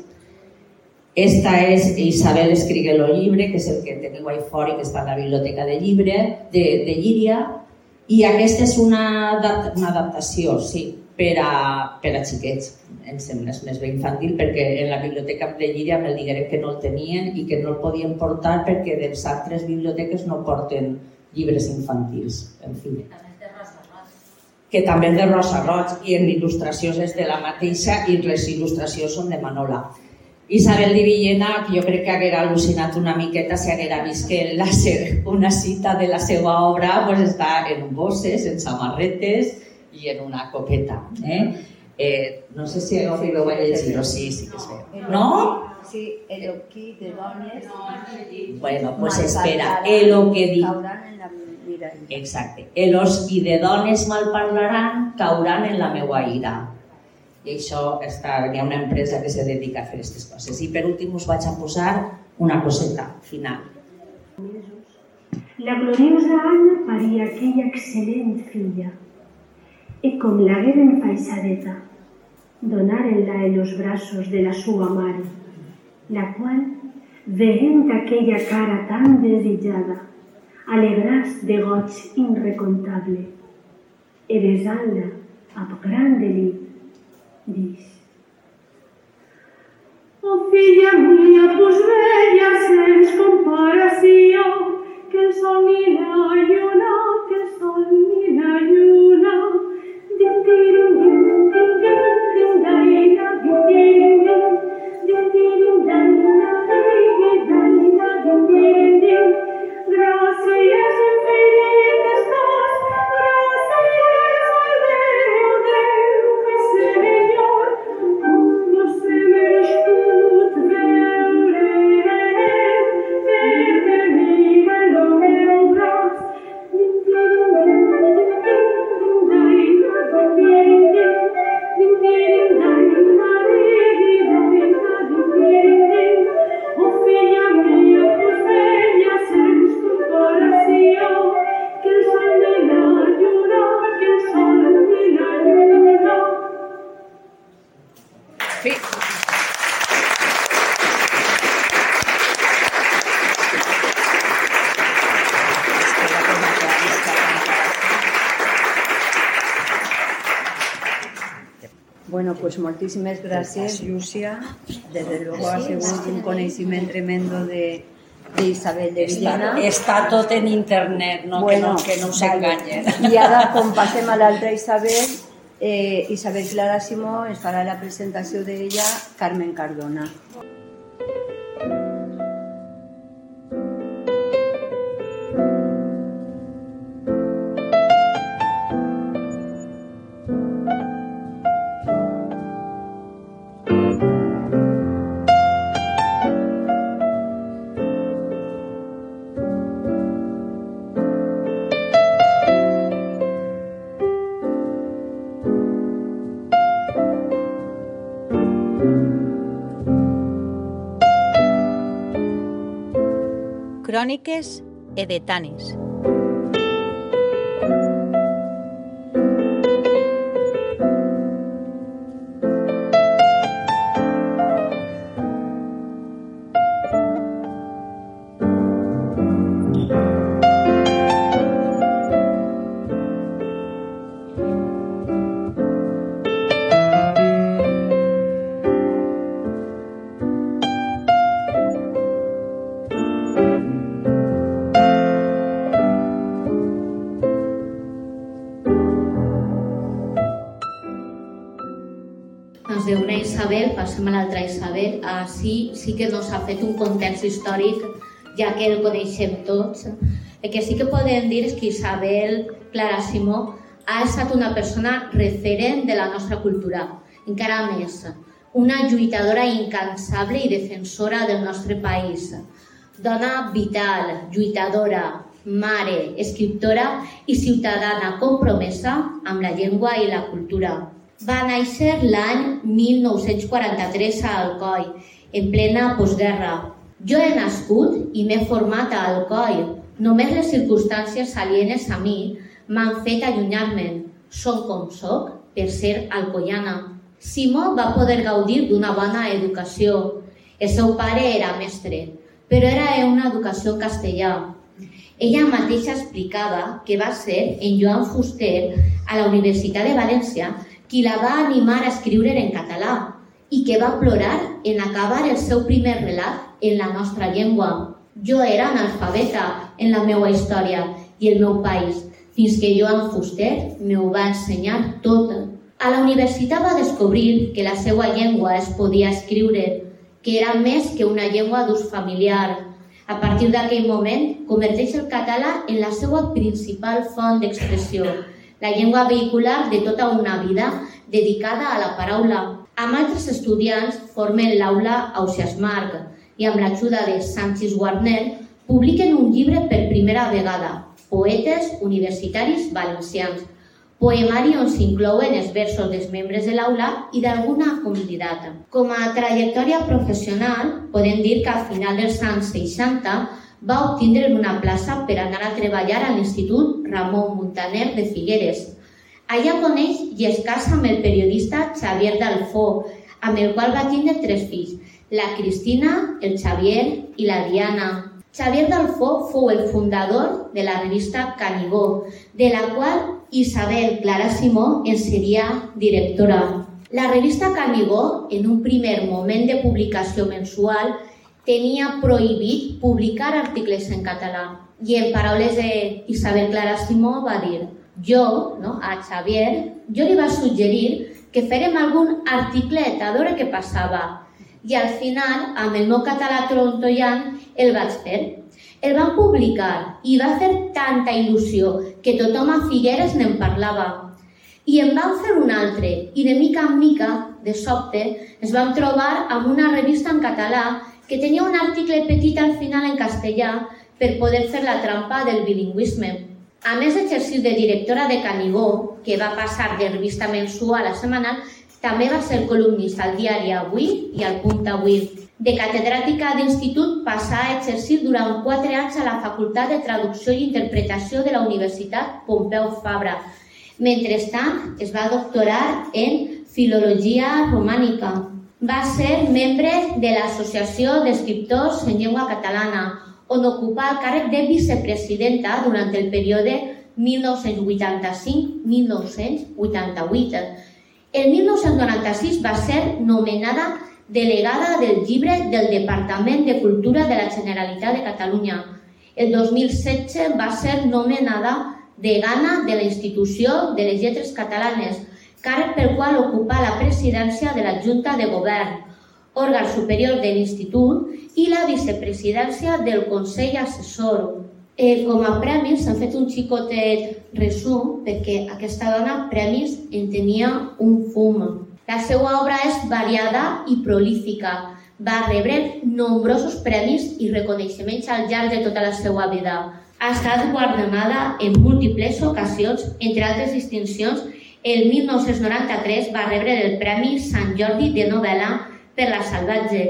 Esta és Isabel escrigue el llibre, que és el que teniu ahí fora que està en la biblioteca de llibre, de, de Llíria, i aquesta és una, una adaptació, sí, per a, per a xiquets. Em sembla més bé infantil perquè en la biblioteca de Llíria me digueren que no el tenien i que no el podien portar perquè de les altres biblioteques no porten llibres infantils, en fi. Que també és de Rosa Roig i en il·lustracions és de la mateixa i les il·lustracions són de Manola. Isabel de Villena, que jo crec que haguera al·lucinat una miqueta si haguera vist que la, una cita de la seva obra pues, està en bosses, en samarretes i en una copeta. Eh? Eh, no sé si arribeu a llegir-ho, sí, sí que es veu. No? Sí, eloquí de dones... Bueno, pues espera, el que en la mirall. Exacte. Els qui de dones mal parlaran cauran en la meua ira. I això està, hi ha una empresa que se dedica a fer aquestes coses. I per últim us vaig a posar una coseta final. La gloriosa Anna paría aquella excelente filla, e com lagueren faixadeta, donarenla en los brazos de la súa mare, la cual, veient aquella cara tan desillada, alegrás de goig inrecontable, e besant-la amb gran delit, dix. Oh, filla mía, pues bella sens comparació, que el sol ni la lluna, que el sol ni la lluna. Din, dirin, din, din, din, din, daina, din, dirin, din, din, dirin, daina, digi, daina, din, dirin, din. Gràcies infinites dos, Bueno, pues moltíssimes gràcies, Llucia. Desde luego ha sigut un coneixement tremendo de, de Isabel de Està, Villena. està tot en internet, no, Bueno, que no, que no us vale. enganyen. I ara, com passem a l'altra Isabel, eh, Isabel Clara Simó ens farà la presentació d'ella, Carmen Cardona. Cròniques edetanes. Sí que nos ha fet un context històric, ja que el coneixem tots. El que sí que podem dir és que Isabel Clara Simó ha estat una persona referent de la nostra cultura. Encara més, una lluitadora incansable i defensora del nostre país. Dona vital, lluitadora, mare, escriptora i ciutadana compromesa amb la llengua i la cultura. Va néixer l'any 1943 a Alcoi, en plena postguerra. Jo he nascut i m'he format a Alcoi. Només les circumstàncies alienes a mi m'han fet allunyar-me'n. Som com soc per ser alcoiana. Simó va poder gaudir d'una bona educació. El seu pare era mestre, però era una educació castellà. Ella mateixa explicava que va ser en Joan Fuster a la Universitat de València qui la va animar a escriure en català i que va plorar en acabar el seu primer relat en la nostra llengua. Jo era analfabeta en la meva història i el meu país, fins que Joan Fuster me va ensenyar tot. A la universitat va descobrir que la seva llengua es podia escriure, que era més que una llengua d'ús familiar. A partir d'aquell moment, converteix el català en la seva principal font d'expressió, la llengua vehicular de tota una vida dedicada a la paraula. Amb altres estudiants formen l'aula Ausias Marc i amb l'ajuda de Sánchez Warner publiquen un llibre per primera vegada, Poetes Universitaris Valencians, poemari on s'inclouen els versos dels membres de l'aula i d'alguna convidat. Com a trajectòria professional, podem dir que al final dels anys 60 va obtindre una plaça per anar a treballar a l'Institut Ramon Montaner de Figueres. Allà coneix i es el periodista Xavier Dalfó, amb el qual va tindre tres fills, la Cristina, el Xavier i la Diana. Xavier Dalfó fou el fundador de la revista Canigó, de la qual Isabel Clara Simó en seria directora. La revista Canigó, en un primer moment de publicació mensual, tenia prohibit publicar articles en català. I en paraules d'Isabel Clara Simó va dir jo, no, a Xavier, jo li va suggerir que farem algun articlet a veure què passava. I al final, amb el meu català trontoian, el vaig fer. El van publicar i va fer tanta il·lusió que tothom a Figueres n'en parlava. I en van fer un altre i de mica en mica, de sobte, es van trobar amb una revista en català que tenia un article petit al final en castellà per poder fer la trampa del bilingüisme. A més d'exercir de directora de Canigó, que va passar de revista mensual a setmanal, també va ser columnista al diari Avui i al Punt Avui. De catedràtica d'institut passà a exercir durant quatre anys a la Facultat de Traducció i Interpretació de la Universitat Pompeu Fabra. Mentrestant, es va doctorar en Filologia Romànica, va ser membre de l'Associació d'Escriptors en Llengua Catalana, on ocupà el càrrec de vicepresidenta durant el període 1985-1988. El 1996 va ser nomenada delegada del llibre del Departament de Cultura de la Generalitat de Catalunya. El 2016 va ser nomenada degana de la Institució de les Lletres Catalanes, càrrec pel qual ocupa la presidència de la Junta de Govern, òrgan superior de l'Institut, i la vicepresidència del Consell Assessor. Eh, com a premis s'han fet un xicotet resum perquè aquesta dona premis en tenia un fum. La seva obra és variada i prolífica. Va rebre nombrosos premis i reconeixements al llarg de tota la seva vida. Ha estat guardonada en múltiples ocasions, entre altres distincions, el 1993 va rebre el Premi Sant Jordi de novel·la per la Salvatge.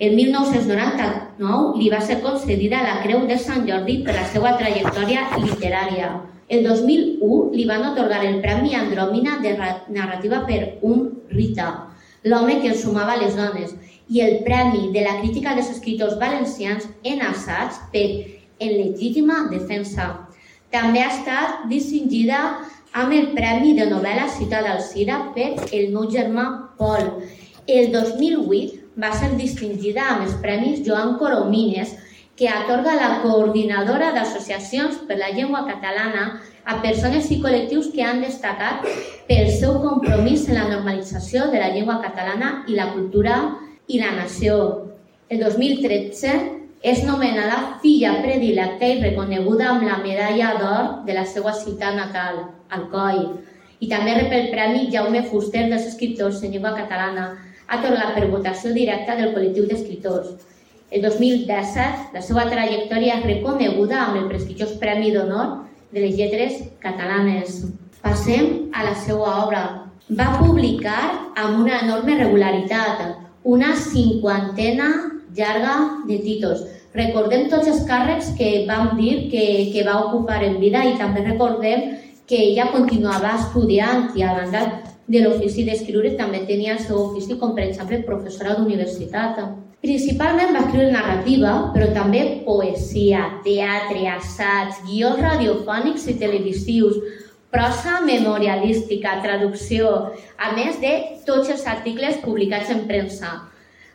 El 1999 li va ser concedida la Creu de Sant Jordi per la seva trajectòria literària. El 2001 li van otorgar el Premi Andròmina de narrativa per un Rita, l'home que ensumava les dones, i el Premi de la Crítica dels Escriptors Valencians en assaig per En legítima defensa. També ha estat distingida amb el Premi de novel·la citada al Cira per El meu germà Pol. El 2008 va ser distingida amb els Premis Joan Coromines, que atorga la coordinadora d'associacions per la llengua catalana a persones i col·lectius que han destacat pel seu compromís en la normalització de la llengua catalana i la cultura i la nació. El 2013 és nomenada filla predilecta i reconeguda amb la medalla d'or de la seva ciutat natal, Alcoi. I també rep el Premi Jaume Fuster dels escriptors en llengua catalana, atorgat per votació directa del col·lectiu d'escriptors. El 2017, la seva trajectòria és reconeguda amb el prestigiós Premi d'Honor de les Lletres Catalanes. Passem a la seva obra. Va publicar amb una enorme regularitat una cinquantena llarga de títols. Recordem tots els càrrecs que vam dir que, que va ocupar en vida i també recordem que ella continuava estudiant i a banda de l'ofici d'escriure també tenia el seu ofici com per exemple professora d'universitat. Principalment va escriure narrativa, però també poesia, teatre, assaig, guions radiofònics i televisius, prosa memorialística, traducció, a més de tots els articles publicats en premsa.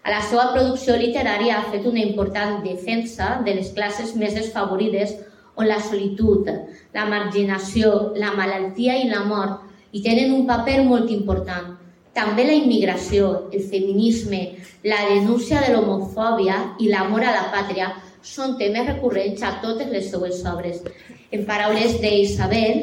A la seva producció literària ha fet una important defensa de les classes més desfavorides on la solitud, la marginació, la malaltia i la mort hi tenen un paper molt important. També la immigració, el feminisme, la denúncia de l'homofòbia i l'amor a la pàtria són temes recurrents a totes les seues obres. En paraules d'Isabel,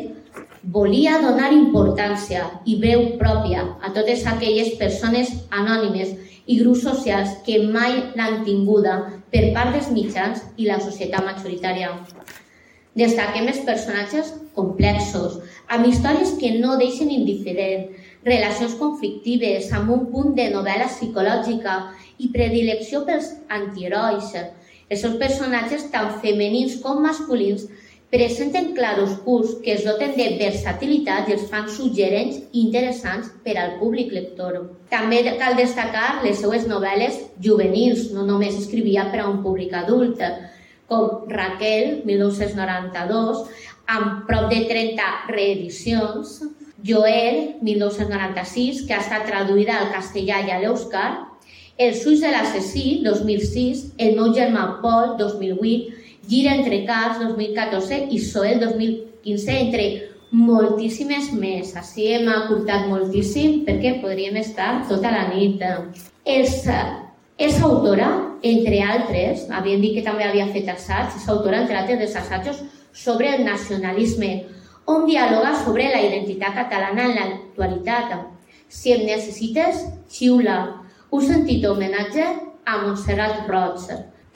volia donar importància i veu pròpia a totes aquelles persones anònimes i grups socials que mai l'han tinguda per part dels mitjans i la societat majoritària. Destaquem els personatges complexos, amb històries que no deixen indiferent, relacions conflictives, amb un punt de novel·la psicològica i predilecció pels antiherois. Els seus personatges, tant femenins com masculins, presenten claroscurs que es doten de versatilitat i els fan suggerents i interessants per al públic lector. També cal destacar les seues novel·les juvenils, no només escrivia per a un públic adult, com Raquel, 1992, amb prop de 30 reedicions, Joel, 1996, que ha estat traduïda al castellà i a l'Euskar, Els ulls de l'assassí, 2006, El meu germà Pol, 2008, Gira entre Cars 2014 i Soel 2015, entre moltíssimes més. Així hem acurtat moltíssim perquè podríem estar tota la nit. És, és autora, entre altres, havien dit que també havia fet assaigs, és autora, entre altres, dels assajos sobre el nacionalisme, on dialoga sobre la identitat catalana en l'actualitat. Si em necessites, xiula. Un sentit homenatge a Montserrat Roig.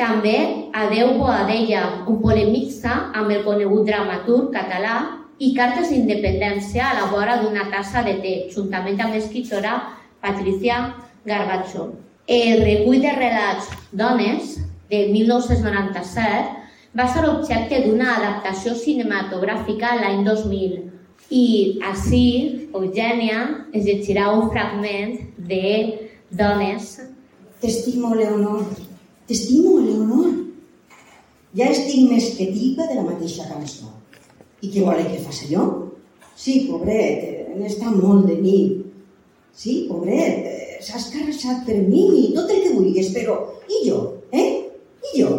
També Adeu Boadella, un polemista amb el conegut dramaturg català i cartes d'independència a la vora d'una tassa de té, juntament amb l'escriptora Patricia Garbacho. El recull de relats Dones, de 1997, va ser objecte d'una adaptació cinematogràfica l'any 2000. I així, Eugènia es llegirà un fragment de Dones. T'estimo, Leonor. T'estimo, Leonor. Ja estic més que tipa de la mateixa cançó. I què vol que faci jo? Sí, pobret, n'està molt de mi. Sí, pobret, esas xa atreví, non te que vulguis, però i jo, eh? I jo?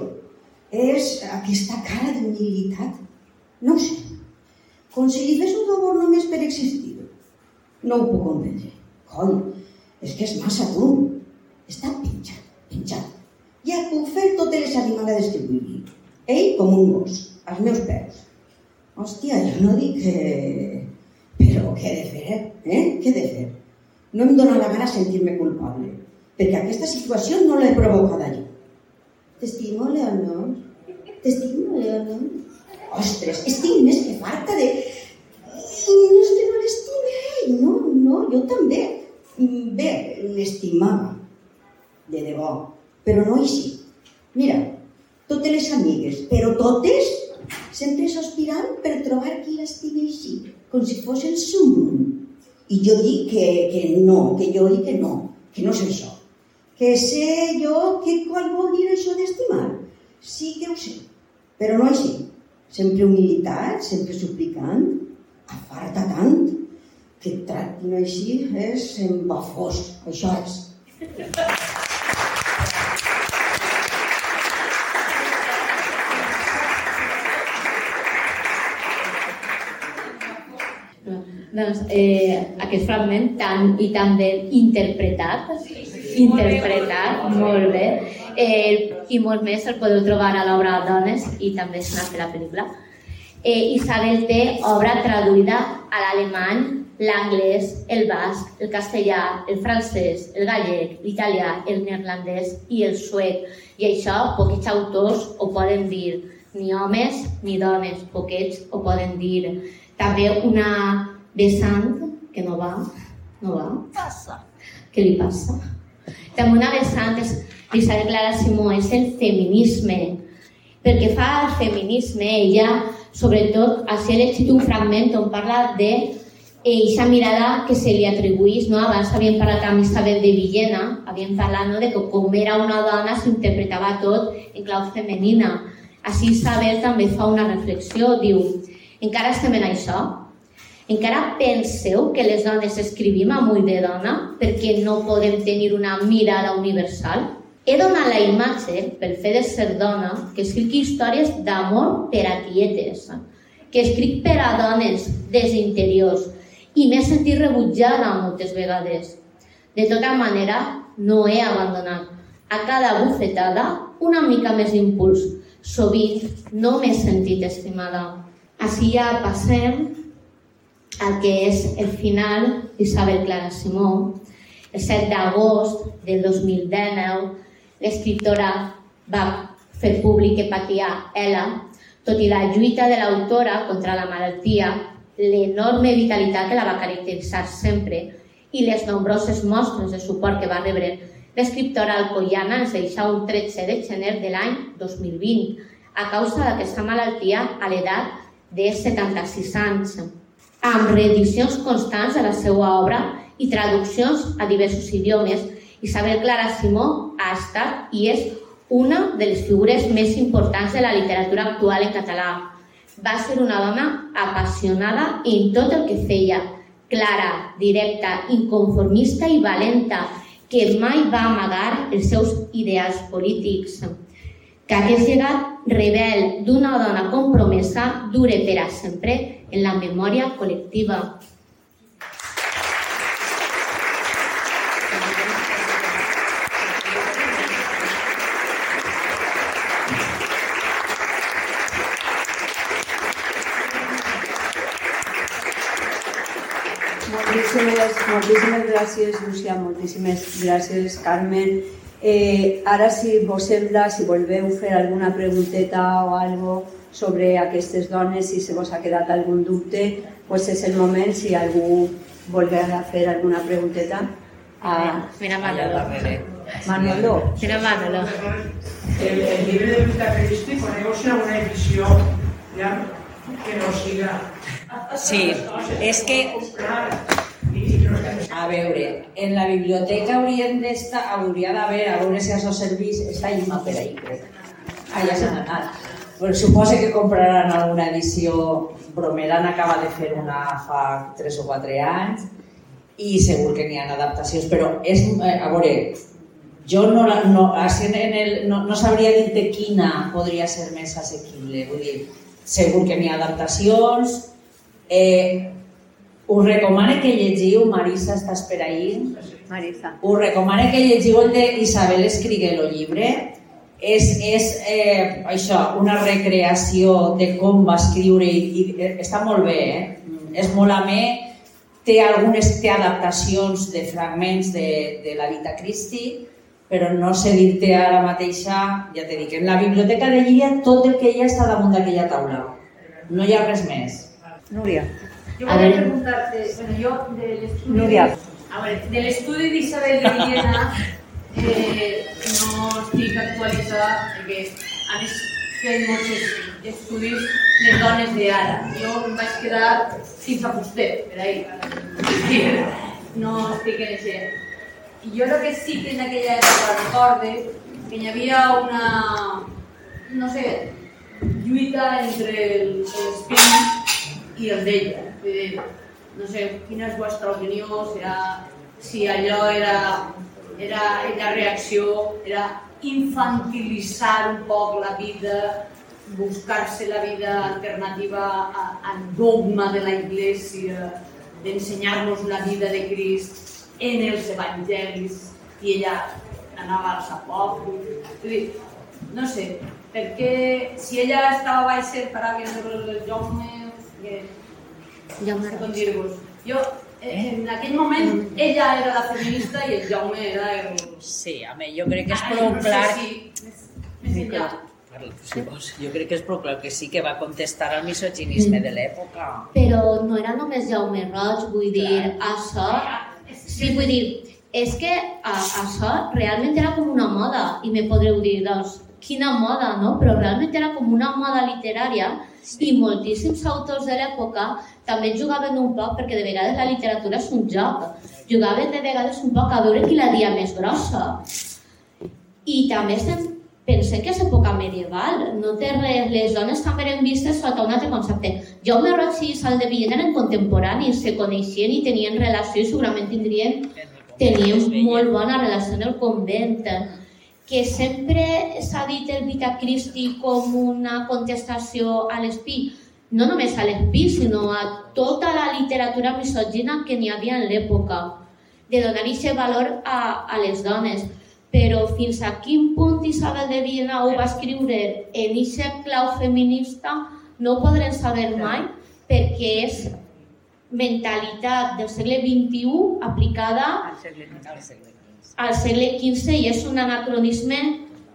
És aquesta cara de humilitat? No ho sé. Com si li fes un favor només per existir. No ho puc comprendre. Coi, és que és massa tu. Està penjat, penjat. Ja puc fer totes les animalades que vulgui. Ell com un gos, als meus peus. Hòstia, jo no dic que... Però què he de fer, eh? Què he de fer? No em dóna la gana sentir-me culpable, perquè aquesta situació no l'he provocada jo. T'estimo, Leonor? T'estimo, Leonor? Ostres, estic més que farta de... No és que no l'estime no, no, jo també. Bé, l'estimava, de debò, però no així. Mira, totes les amigues, però totes sempre sospirant per trobar qui l'estime així, com si fos el seu. I jo dic que, que no, que jo dic que no, que no és això. Que sé jo que qual vol dir això d'estimar. Sí que ho sé, però no així. Sempre humilitat, sempre suplicant, afarta tant, que et tractin així és embafós, això és. Doncs eh, aquest fragment tan i tan ben interpretat, interpretat, molt bé, eh, i molt més el podeu trobar a l'obra Dones i també s'ha fet la pel·lícula. Eh, Isabel té obra traduïda a l'alemany, l'anglès, el basc, el castellà, el francès, el gallec, l'italià, el neerlandès i el suec. I això poquets autors ho poden dir, ni homes ni dones, poquets ho poden dir. També una vessant que no va, no va. Passa. Què li passa? També una vessant és Isabel Clara Simó, és el feminisme. Perquè fa el feminisme, ella, sobretot, així he llegit un fragment on parla de eixa mirada que se li atribuís, no? abans havíem parlat amb Isabel de Villena, havíem parlat no? de que com era una dona s'interpretava tot en clau femenina. Així Isabel també fa una reflexió, diu, encara estem en això? Encara penseu que les dones escrivim amb ull de dona perquè no podem tenir una mirada universal? He donat la imatge, pel fet de ser dona, que escric històries d'amor per a tietes, que escric per a dones des interiors i m'he sentit rebutjada moltes vegades. De tota manera, no he abandonat. A cada bufetada, una mica més d'impuls. Sovint no m'he sentit estimada. Així ja passem el que és el final d'Isabel Clara Simó. El 7 d'agost del 2019, l'escriptora va fer públic que patia ella, tot i la lluita de l'autora contra la malaltia, l'enorme vitalitat que la va caracteritzar sempre i les nombroses mostres de suport que va rebre l'escriptora alcoiana ens deixa un 13 de gener de l'any 2020 a causa d'aquesta malaltia a l'edat de 76 anys, amb reedicions constants de la seva obra i traduccions a diversos idiomes. Isabel Clara Simó ha estat i és una de les figures més importants de la literatura actual en català. Va ser una dona apassionada en tot el que feia, clara, directa, inconformista i valenta, que mai va amagar els seus ideals polítics que aquest llegat rebel d'una dona compromesa dure per a sempre en la memòria col·lectiva. Moltíssimes, moltíssimes gràcies, Lúcia, moltíssimes gràcies, Carmen. Eh, ara, si vos sembla, si volveu fer alguna pregunteta o algo sobre aquestes dones, si se vos ha quedat algun dubte, pues és el moment, si algú vol fer alguna pregunteta. Ah, mira Manolo. Manolo. Mira Manolo. El, el llibre de Vita Cristi, poneu-se una edició ja, que no siga... Sí, és que a veure, en la biblioteca haurien d'estar, hauria d'haver, a veure si això serveix, està Imma per ahí, crec. Ah, ja s'han anat. Però suposo que compraran alguna edició, Bromelan acaba de fer una fa 3 o 4 anys, i segur que n'hi ha adaptacions, però és, eh, a veure, jo no, no, en el, no, no sabria dir-te quina podria ser més assequible, vull dir, segur que n'hi ha adaptacions, eh, us recomano que llegiu, Marisa, estàs per ahir? Marisa. Us recomano que llegiu el de Isabel Escrigué, el llibre. És, és eh, això, una recreació de com va escriure i, i eh, està molt bé, eh? és molt amè, té algunes té adaptacions de fragments de, de la Vita Christi, però no sé dir-te ara mateixa, ja t'he dit, en la biblioteca de Llíria tot el que hi ha està damunt d'aquella taula. No hi ha res més. Núria. Yo voy a, preguntarte, bueno, yo del estudio, Nuria. a estudio de Isabel de Villena eh, no estic actualitzada perquè han fet molts estudis de dones d'ara. Jo em vaig quedar sense fuster, per ahí. Sí, no estic en això. I jo el que sí que en aquella època recorde que hi havia una, no sé, lluita entre l'espírit i el d'ella. Dir, no sé, quina és vostra opinió, serà si allò era, era la reacció, era infantilitzar un poc la vida, buscar-se la vida alternativa al dogma de la Iglesia, d'ensenyar-nos la vida de Crist en els evangelis, i ella anava als. Vull dir, no sé, perquè si ella estava baix per haver el Jaume, que Jaume com dir-vos, jo en aquell moment ella era la feminista i el Jaume era el... Sí, home, jo crec que és prou no sé clar... si més, més enllà. Vols. Jo crec que és prou clar que sí que va contestar al misoginisme de l'època. Però no era només Jaume Roig, vull dir, això... Sí, vull dir, és que a, això realment era com una moda, i me podreu dir, doncs, quina moda, no? Però realment era com una moda literària i moltíssims autors de l'època també jugaven un poc, perquè de vegades la literatura és un joc, jugaven de vegades un poc a veure qui la dia més grossa. I també estem pensem que és època medieval, no té res, les dones també eren vistes sota un altre concepte. Jaume Roig i Sal de Villena eren contemporanis, se coneixien i tenien relació i segurament tindrien, tenien molt bona relació en el convent que sempre s'ha dit el Vita Christi com una contestació a l'espí, no només a l'espí, sinó a tota la literatura misògina que n'hi havia en l'època, de donar aquest valor a, a les dones. Però fins a quin punt Isabel de Viena ho va escriure en aquest clau feminista no ho podrem saber mai perquè és mentalitat del segle XXI aplicada Al segle, al segle al segle XV i és un anacronisme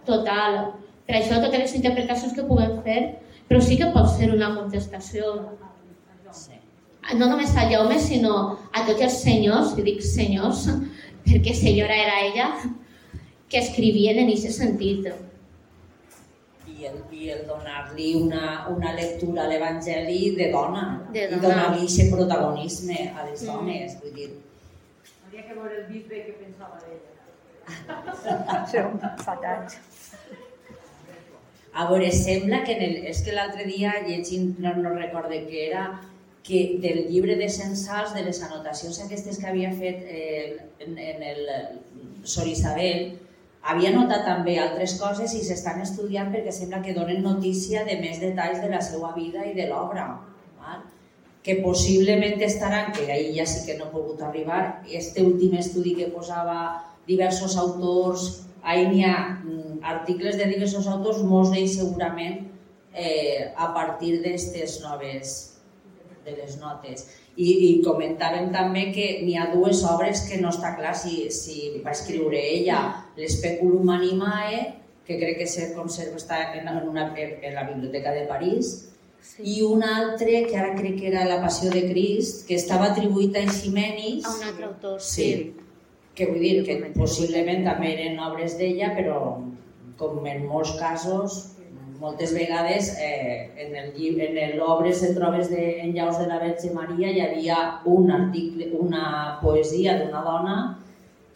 total. Per això totes les interpretacions que puguem fer, però sí que pot ser una contestació Sí. no només a Jaume, sinó a tots els senyors, i dic senyors, perquè senyora era ella, que escrivien en aquest sentit. I el, i el donar-li una, una lectura a l'Evangeli de dona, De i dona. donar-li aquest protagonisme a les Mm. dones. Vull dir, Hauria que veure el bisbe què pensava d'ella. Són fatats. A veure, sembla que en el, és que l'altre dia llegint, no, no recorde què era, que del llibre de censals, de les anotacions aquestes que havia fet eh, en, en el Sor Isabel, havia notat també altres coses i s'estan estudiant perquè sembla que donen notícia de més detalls de la seva vida i de l'obra. Que possiblement estaran, que ahir ja sí que no he pogut arribar, este últim estudi que posava diversos autors, ahí n'hi ha mm, articles de diversos autors, molts d'ells segurament eh, a partir d'aquestes noves de les notes. I, I comentàvem també que n'hi ha dues obres que no està clar si, si va escriure ella, l'Especulum Animae, que crec que se conserva està en, una, en la Biblioteca de París, sí. i un altre, que ara crec que era La Passió de Crist, que estava atribuït a Eiximenis, A un altre autor, Sí. que vull dir que possiblement també eren obres d'ella, però com en molts casos, moltes vegades eh, en el lli- en l'obres de trobes de, en llaus de la Verge Maria hi havia un article, una poesia d'una dona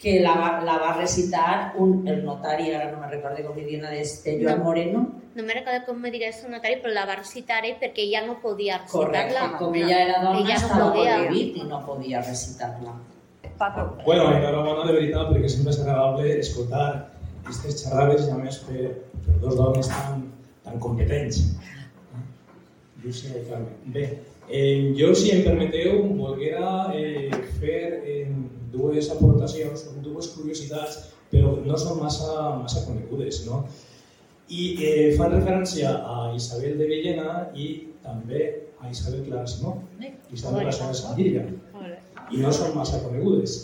que la va, la va recitar un, el notari, ara no me recordo com li diuen, de Joan No. Moreno, No me recordo com me digués el notari, però la va recitar ell perquè ella no podia correcte, recitar-la. com ella era dona Ella no estava podia. prohibit i no podia recitar-la. Paco. Bueno, enhorabona de veritat, perquè sempre és agradable escoltar aquestes xerrades i a més per, per dos dones tan, tan competents. Llucia i Carme. Bé, eh, jo, si em permeteu, volguera eh, fer eh, dues aportacions, dues curiositats, però no són massa, massa conegudes, no? I eh, fan referència a Isabel de Villena i també a Isabel Clara Simó, Isabel la Santa Santírica i no són massa conegudes.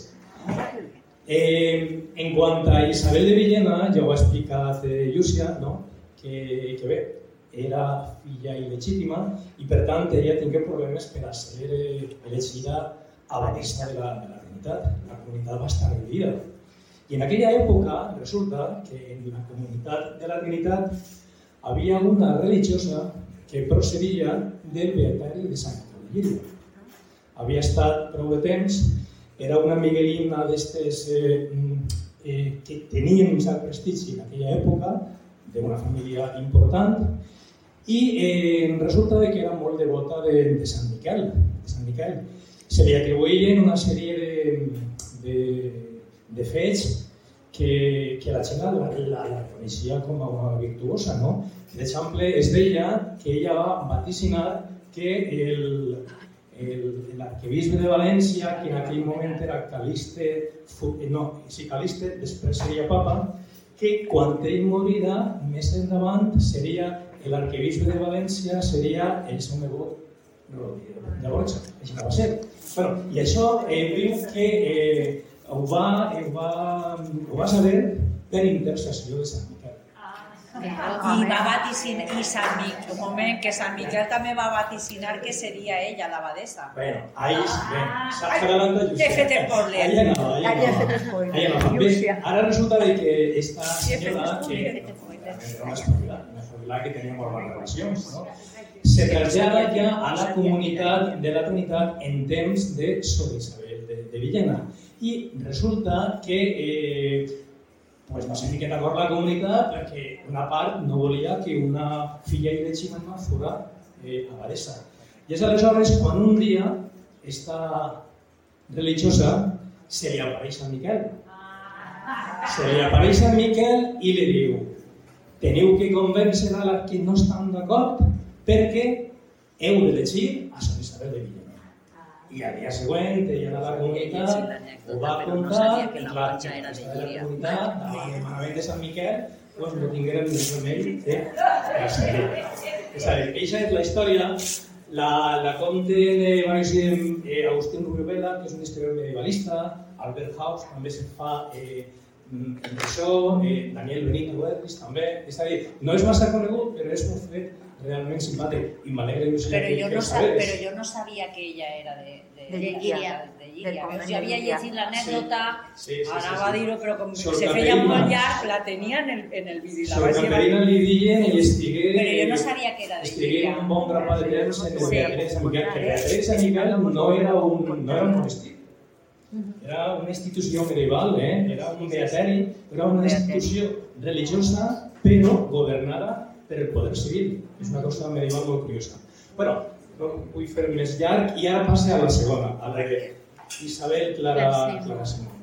Eh, en quant a Isabel de Villena, ja ho ha explicat eh, Llúcia, no? que, que bé, era filla il·legítima i per tant ella tingué problemes per a ser eh, elegida abadessa de la, de la Trinitat. La comunitat va estar dividida. I en aquella època resulta que en la comunitat de la Trinitat havia una religiosa que procedia del Beatari de Sant Llíria. Havia estat prou de temps, era una miguelina d'estes eh, mm, eh, que tenien un cert prestigi en aquella època, d'una família important, i eh, resulta que era molt devota de, de Sant Miquel. De Sant Miquel. Se li atribuïen una sèrie de, de, de fets que, que la gent la, la, la coneixia com a una virtuosa, no? Per exemple, es deia que ella va vaticinar que l'arquebisbe de València, que en aquell moment era Caliste, no, sí, Caliste, després seria papa, que quan ell morirà, més endavant, seria l'arquebisbe de València, seria el seu nebot De no va ser. Bueno, I això eh, diu que eh, ho, va, ho, va, ho va saber per intercessió de Sant Miquel. I va vaticinar, i Sant Miquel, un moment, que Sant Miquel també va vaticinar que seria ella l'abadesa. Bueno, ahí bé, s'ha fet spoiler. Ahí anava, ahí Ja he anava. fet spoiler. Ahí anava. Bé, Llúcia. ara resulta de que esta senyora, que era una espavilada, una espavilada que tenia molt bones relacions, no? Se trasllada ja a la comunitat de la Trinitat en temps de Sor Isabel de, de Villena. I resulta que eh, pues no sé ni què d'acord la comunitat perquè una part no volia que una filla il·legítima fora eh, abadesa. I és aleshores quan un dia esta religiosa se li apareix a Miquel. Se li apareix a Miquel i li diu teniu que convèncer a la que no estan d'acord perquè heu d'elegir a Sant Isabel de Villena. I al dia següent, ella de la comunitat ho va contar i clar, que de la comunitat, davant el manament de Sant Miquel, doncs no tingueren més remei que la seguir. És a dir, aquesta és la història La, la conte de Manuel eh, Agustín Rubio Vela, que és un historiador medievalista, Albert Haus també se fa eh, en això, eh, Daniel Benito Huertis també. És a dir, no és massa conegut, però és un fet realment simpàtic i m'alegra il·lusió Però que, jo, que no ho sab, però jo no sabia que ella era de, de, De Llíria. De Llíria. Convent Jo havia llegit l'anècdota, Sí, sí, sí, anava a sí. dir-ho, però com Sor se feia molt llarg, la tenia en el, en el vídeo. i La Sor. Caterina li deien i estigué... Però jo no sabia que era de Estigué Llíria. un bon grapat de temps en el Sí. Beatriz que Beatriz Sant Miquel no era un, no era un monestir. Era una institució medieval, eh? era un beateri, era una institució religiosa, però governada per el poder civil. És una cosa medieval molt curiosa. bueno, no vull fer més llarg i ara passe a la segona, a la de Isabel Clara. Clara Simón.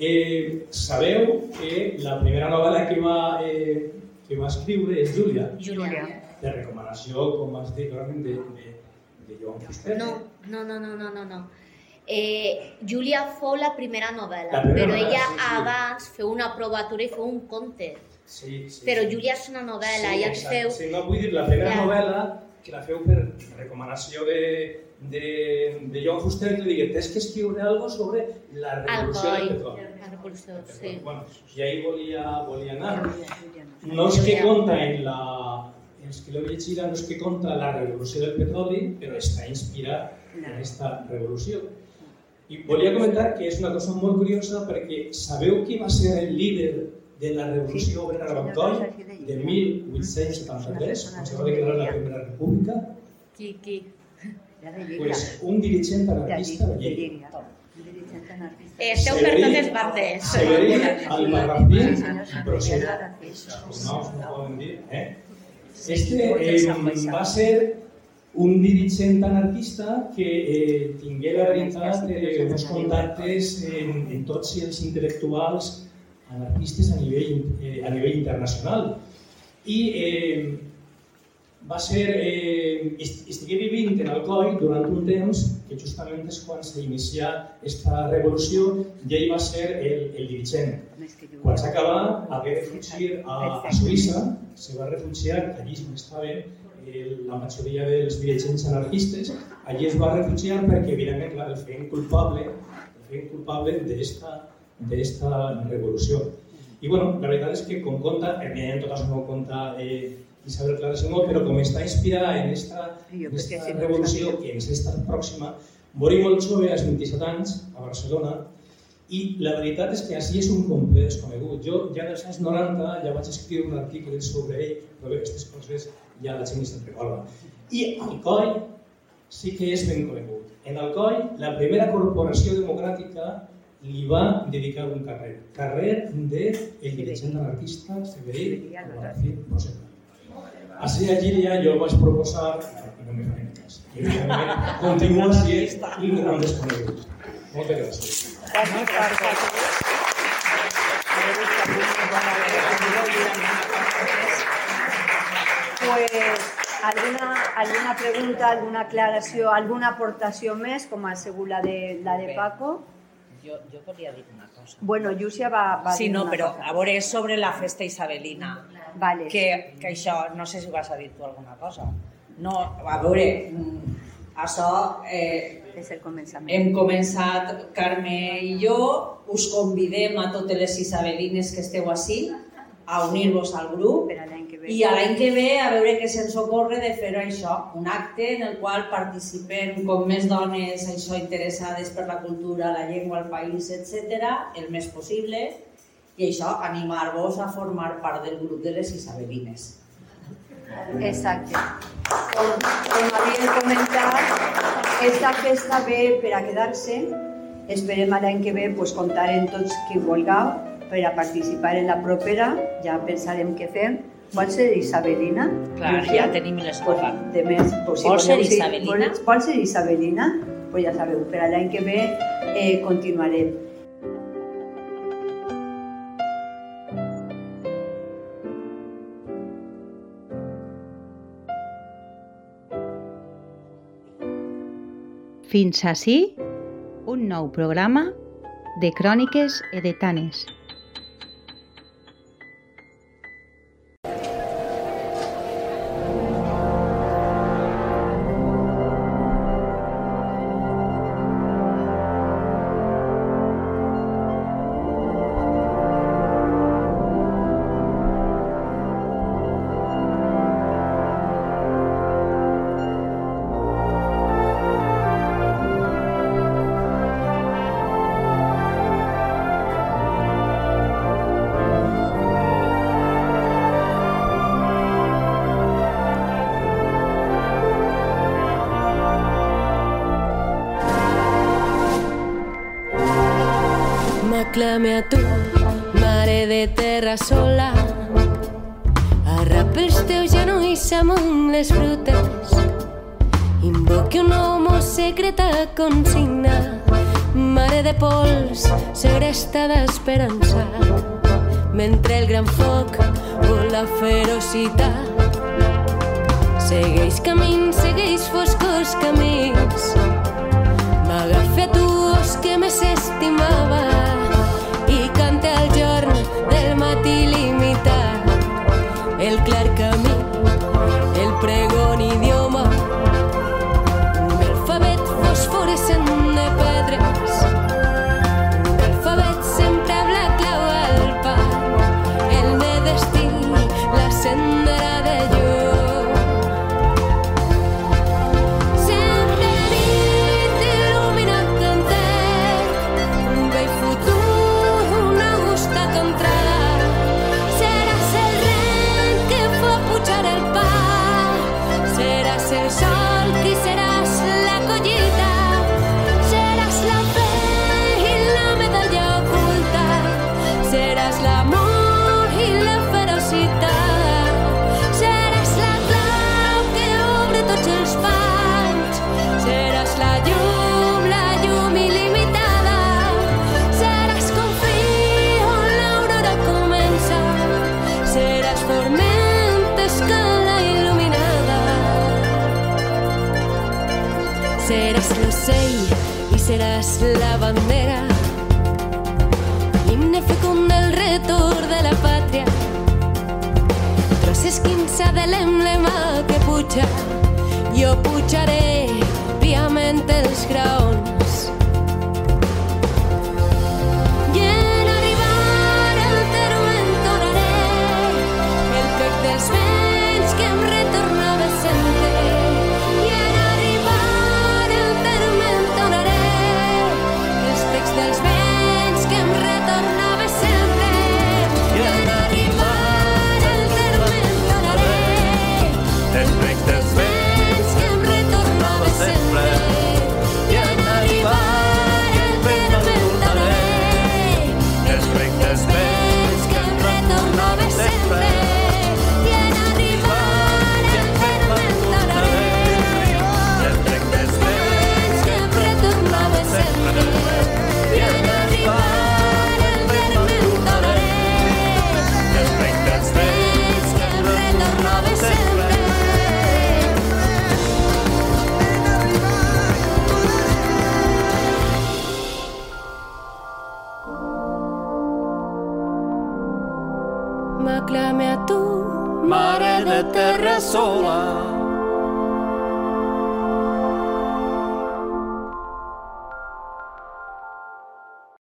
Eh, sabeu que la primera novel·la que va, eh, que va escriure és Júlia, Júlia. de recomanació, com vas dir, de, de, de Joan Fuster. No, no, no, no, no, no. no. Eh, Júlia fou la primera novel·la, La primera però novel·la, ella sí, sí. abans feu una provatura i feu un conte. Sí, sí, Però sí. Júlia és una novel·la, sí, ja exacte. feu... Sí, no, vull dir, la primera Ja. novel·la que la feu per recomanació de, de, de Joan Fuster, que li digué, tens que escriure algo sobre la revolució del petroli. la revolució, sí. Bueno, i ahí volia, volia anar. No és que conta en la... Els que l'heu llegida no és que conta la revolució del petroli, però està inspirat en aquesta revolució. I volia comentar que és una cosa molt curiosa perquè sabeu qui va ser el líder de la revolució obrera de Bancoll de 1873, quan se va declarar la Primera República? Qui, qui? Pues un dirigent anarquista de Lleida. Eh, esteu per totes partes. Severí Brosera. Els noms no poden dir, eh? Este eh, va ser un dirigent anarquista que eh, tingué la veritat eh, uns contactes en, en tots els intel·lectuals anarquistes a nivell, eh, a nivell internacional. I eh, va ser, eh, est- estigué vivint en Alcoi durant un temps que justament és quan s'inicià aquesta revolució i ell va ser el, el dirigent. Quan s'acabà, hagué de fugir a, a Suïssa, se va refugiar, allí on estaven eh, la majoria dels dirigents anarquistes, allí es va refugiar perquè, evidentment, clar, el feien culpable, el feien culpable d'esta d'esta revolució. I bueno, la veritat és que com conta, evidentment tot això no conta eh, Isabel Clara Simó, però com està inspirada en esta, en esta revolució que ens està pròxima, morí molt jove, als 27 anys, a Barcelona, i la veritat és que així és un complet desconegut. Jo ja en els anys 90 ja vaig escriure un article sobre ell, però bé, aquestes coses ja la gent se'n recorda. I Alcoi sí que és ben conegut. En Alcoi, la primera corporació democràtica li va dedicar un carrer. Carrer de el dirigent anarquista Severí Albarracín Roseta. Així a Llíria jo vaig proposar, i no me faré cas, i evidentment continua sent un gran desconegut. Moltes gràcies. Pues, alguna, alguna pregunta, alguna aclaració, alguna aportació més, com ha sigut la de, la de Paco? Jo, jo volia dir una cosa. Bueno, Llúcia va, va Sí, dir no, una però cosa. a veure, és sobre la festa isabelina. Vale. Que, que això, no sé si vas a dir tu alguna cosa. No, a veure, mm, això eh, és el començament. hem començat, Carme i jo, us convidem a totes les isabelines que esteu així a unir-vos al grup i a l'any que ve a veure què se'ns ocorre de fer això, un acte en el qual participem com més dones això interessades per la cultura, la llengua, el país, etc, el més possible, i això, animar-vos a formar part del grup de les isabelines. Exacte. Com, com havia comentat, esta festa ve per a quedar-se. Esperem a l'any que ve pues, comptar en tots qui vulgueu per a participar en la propera. Ja pensarem què fem. Vol ser Isabelina? Clar, Llucia? ja tenim les Pues, coses. de més, pues, Vol ser Isabelina? Vol, vol ser Isabelina? Pues ja sabeu, per a l'any que ve eh, continuarem. Fins ací un nou programa de Cròniques Edetanes.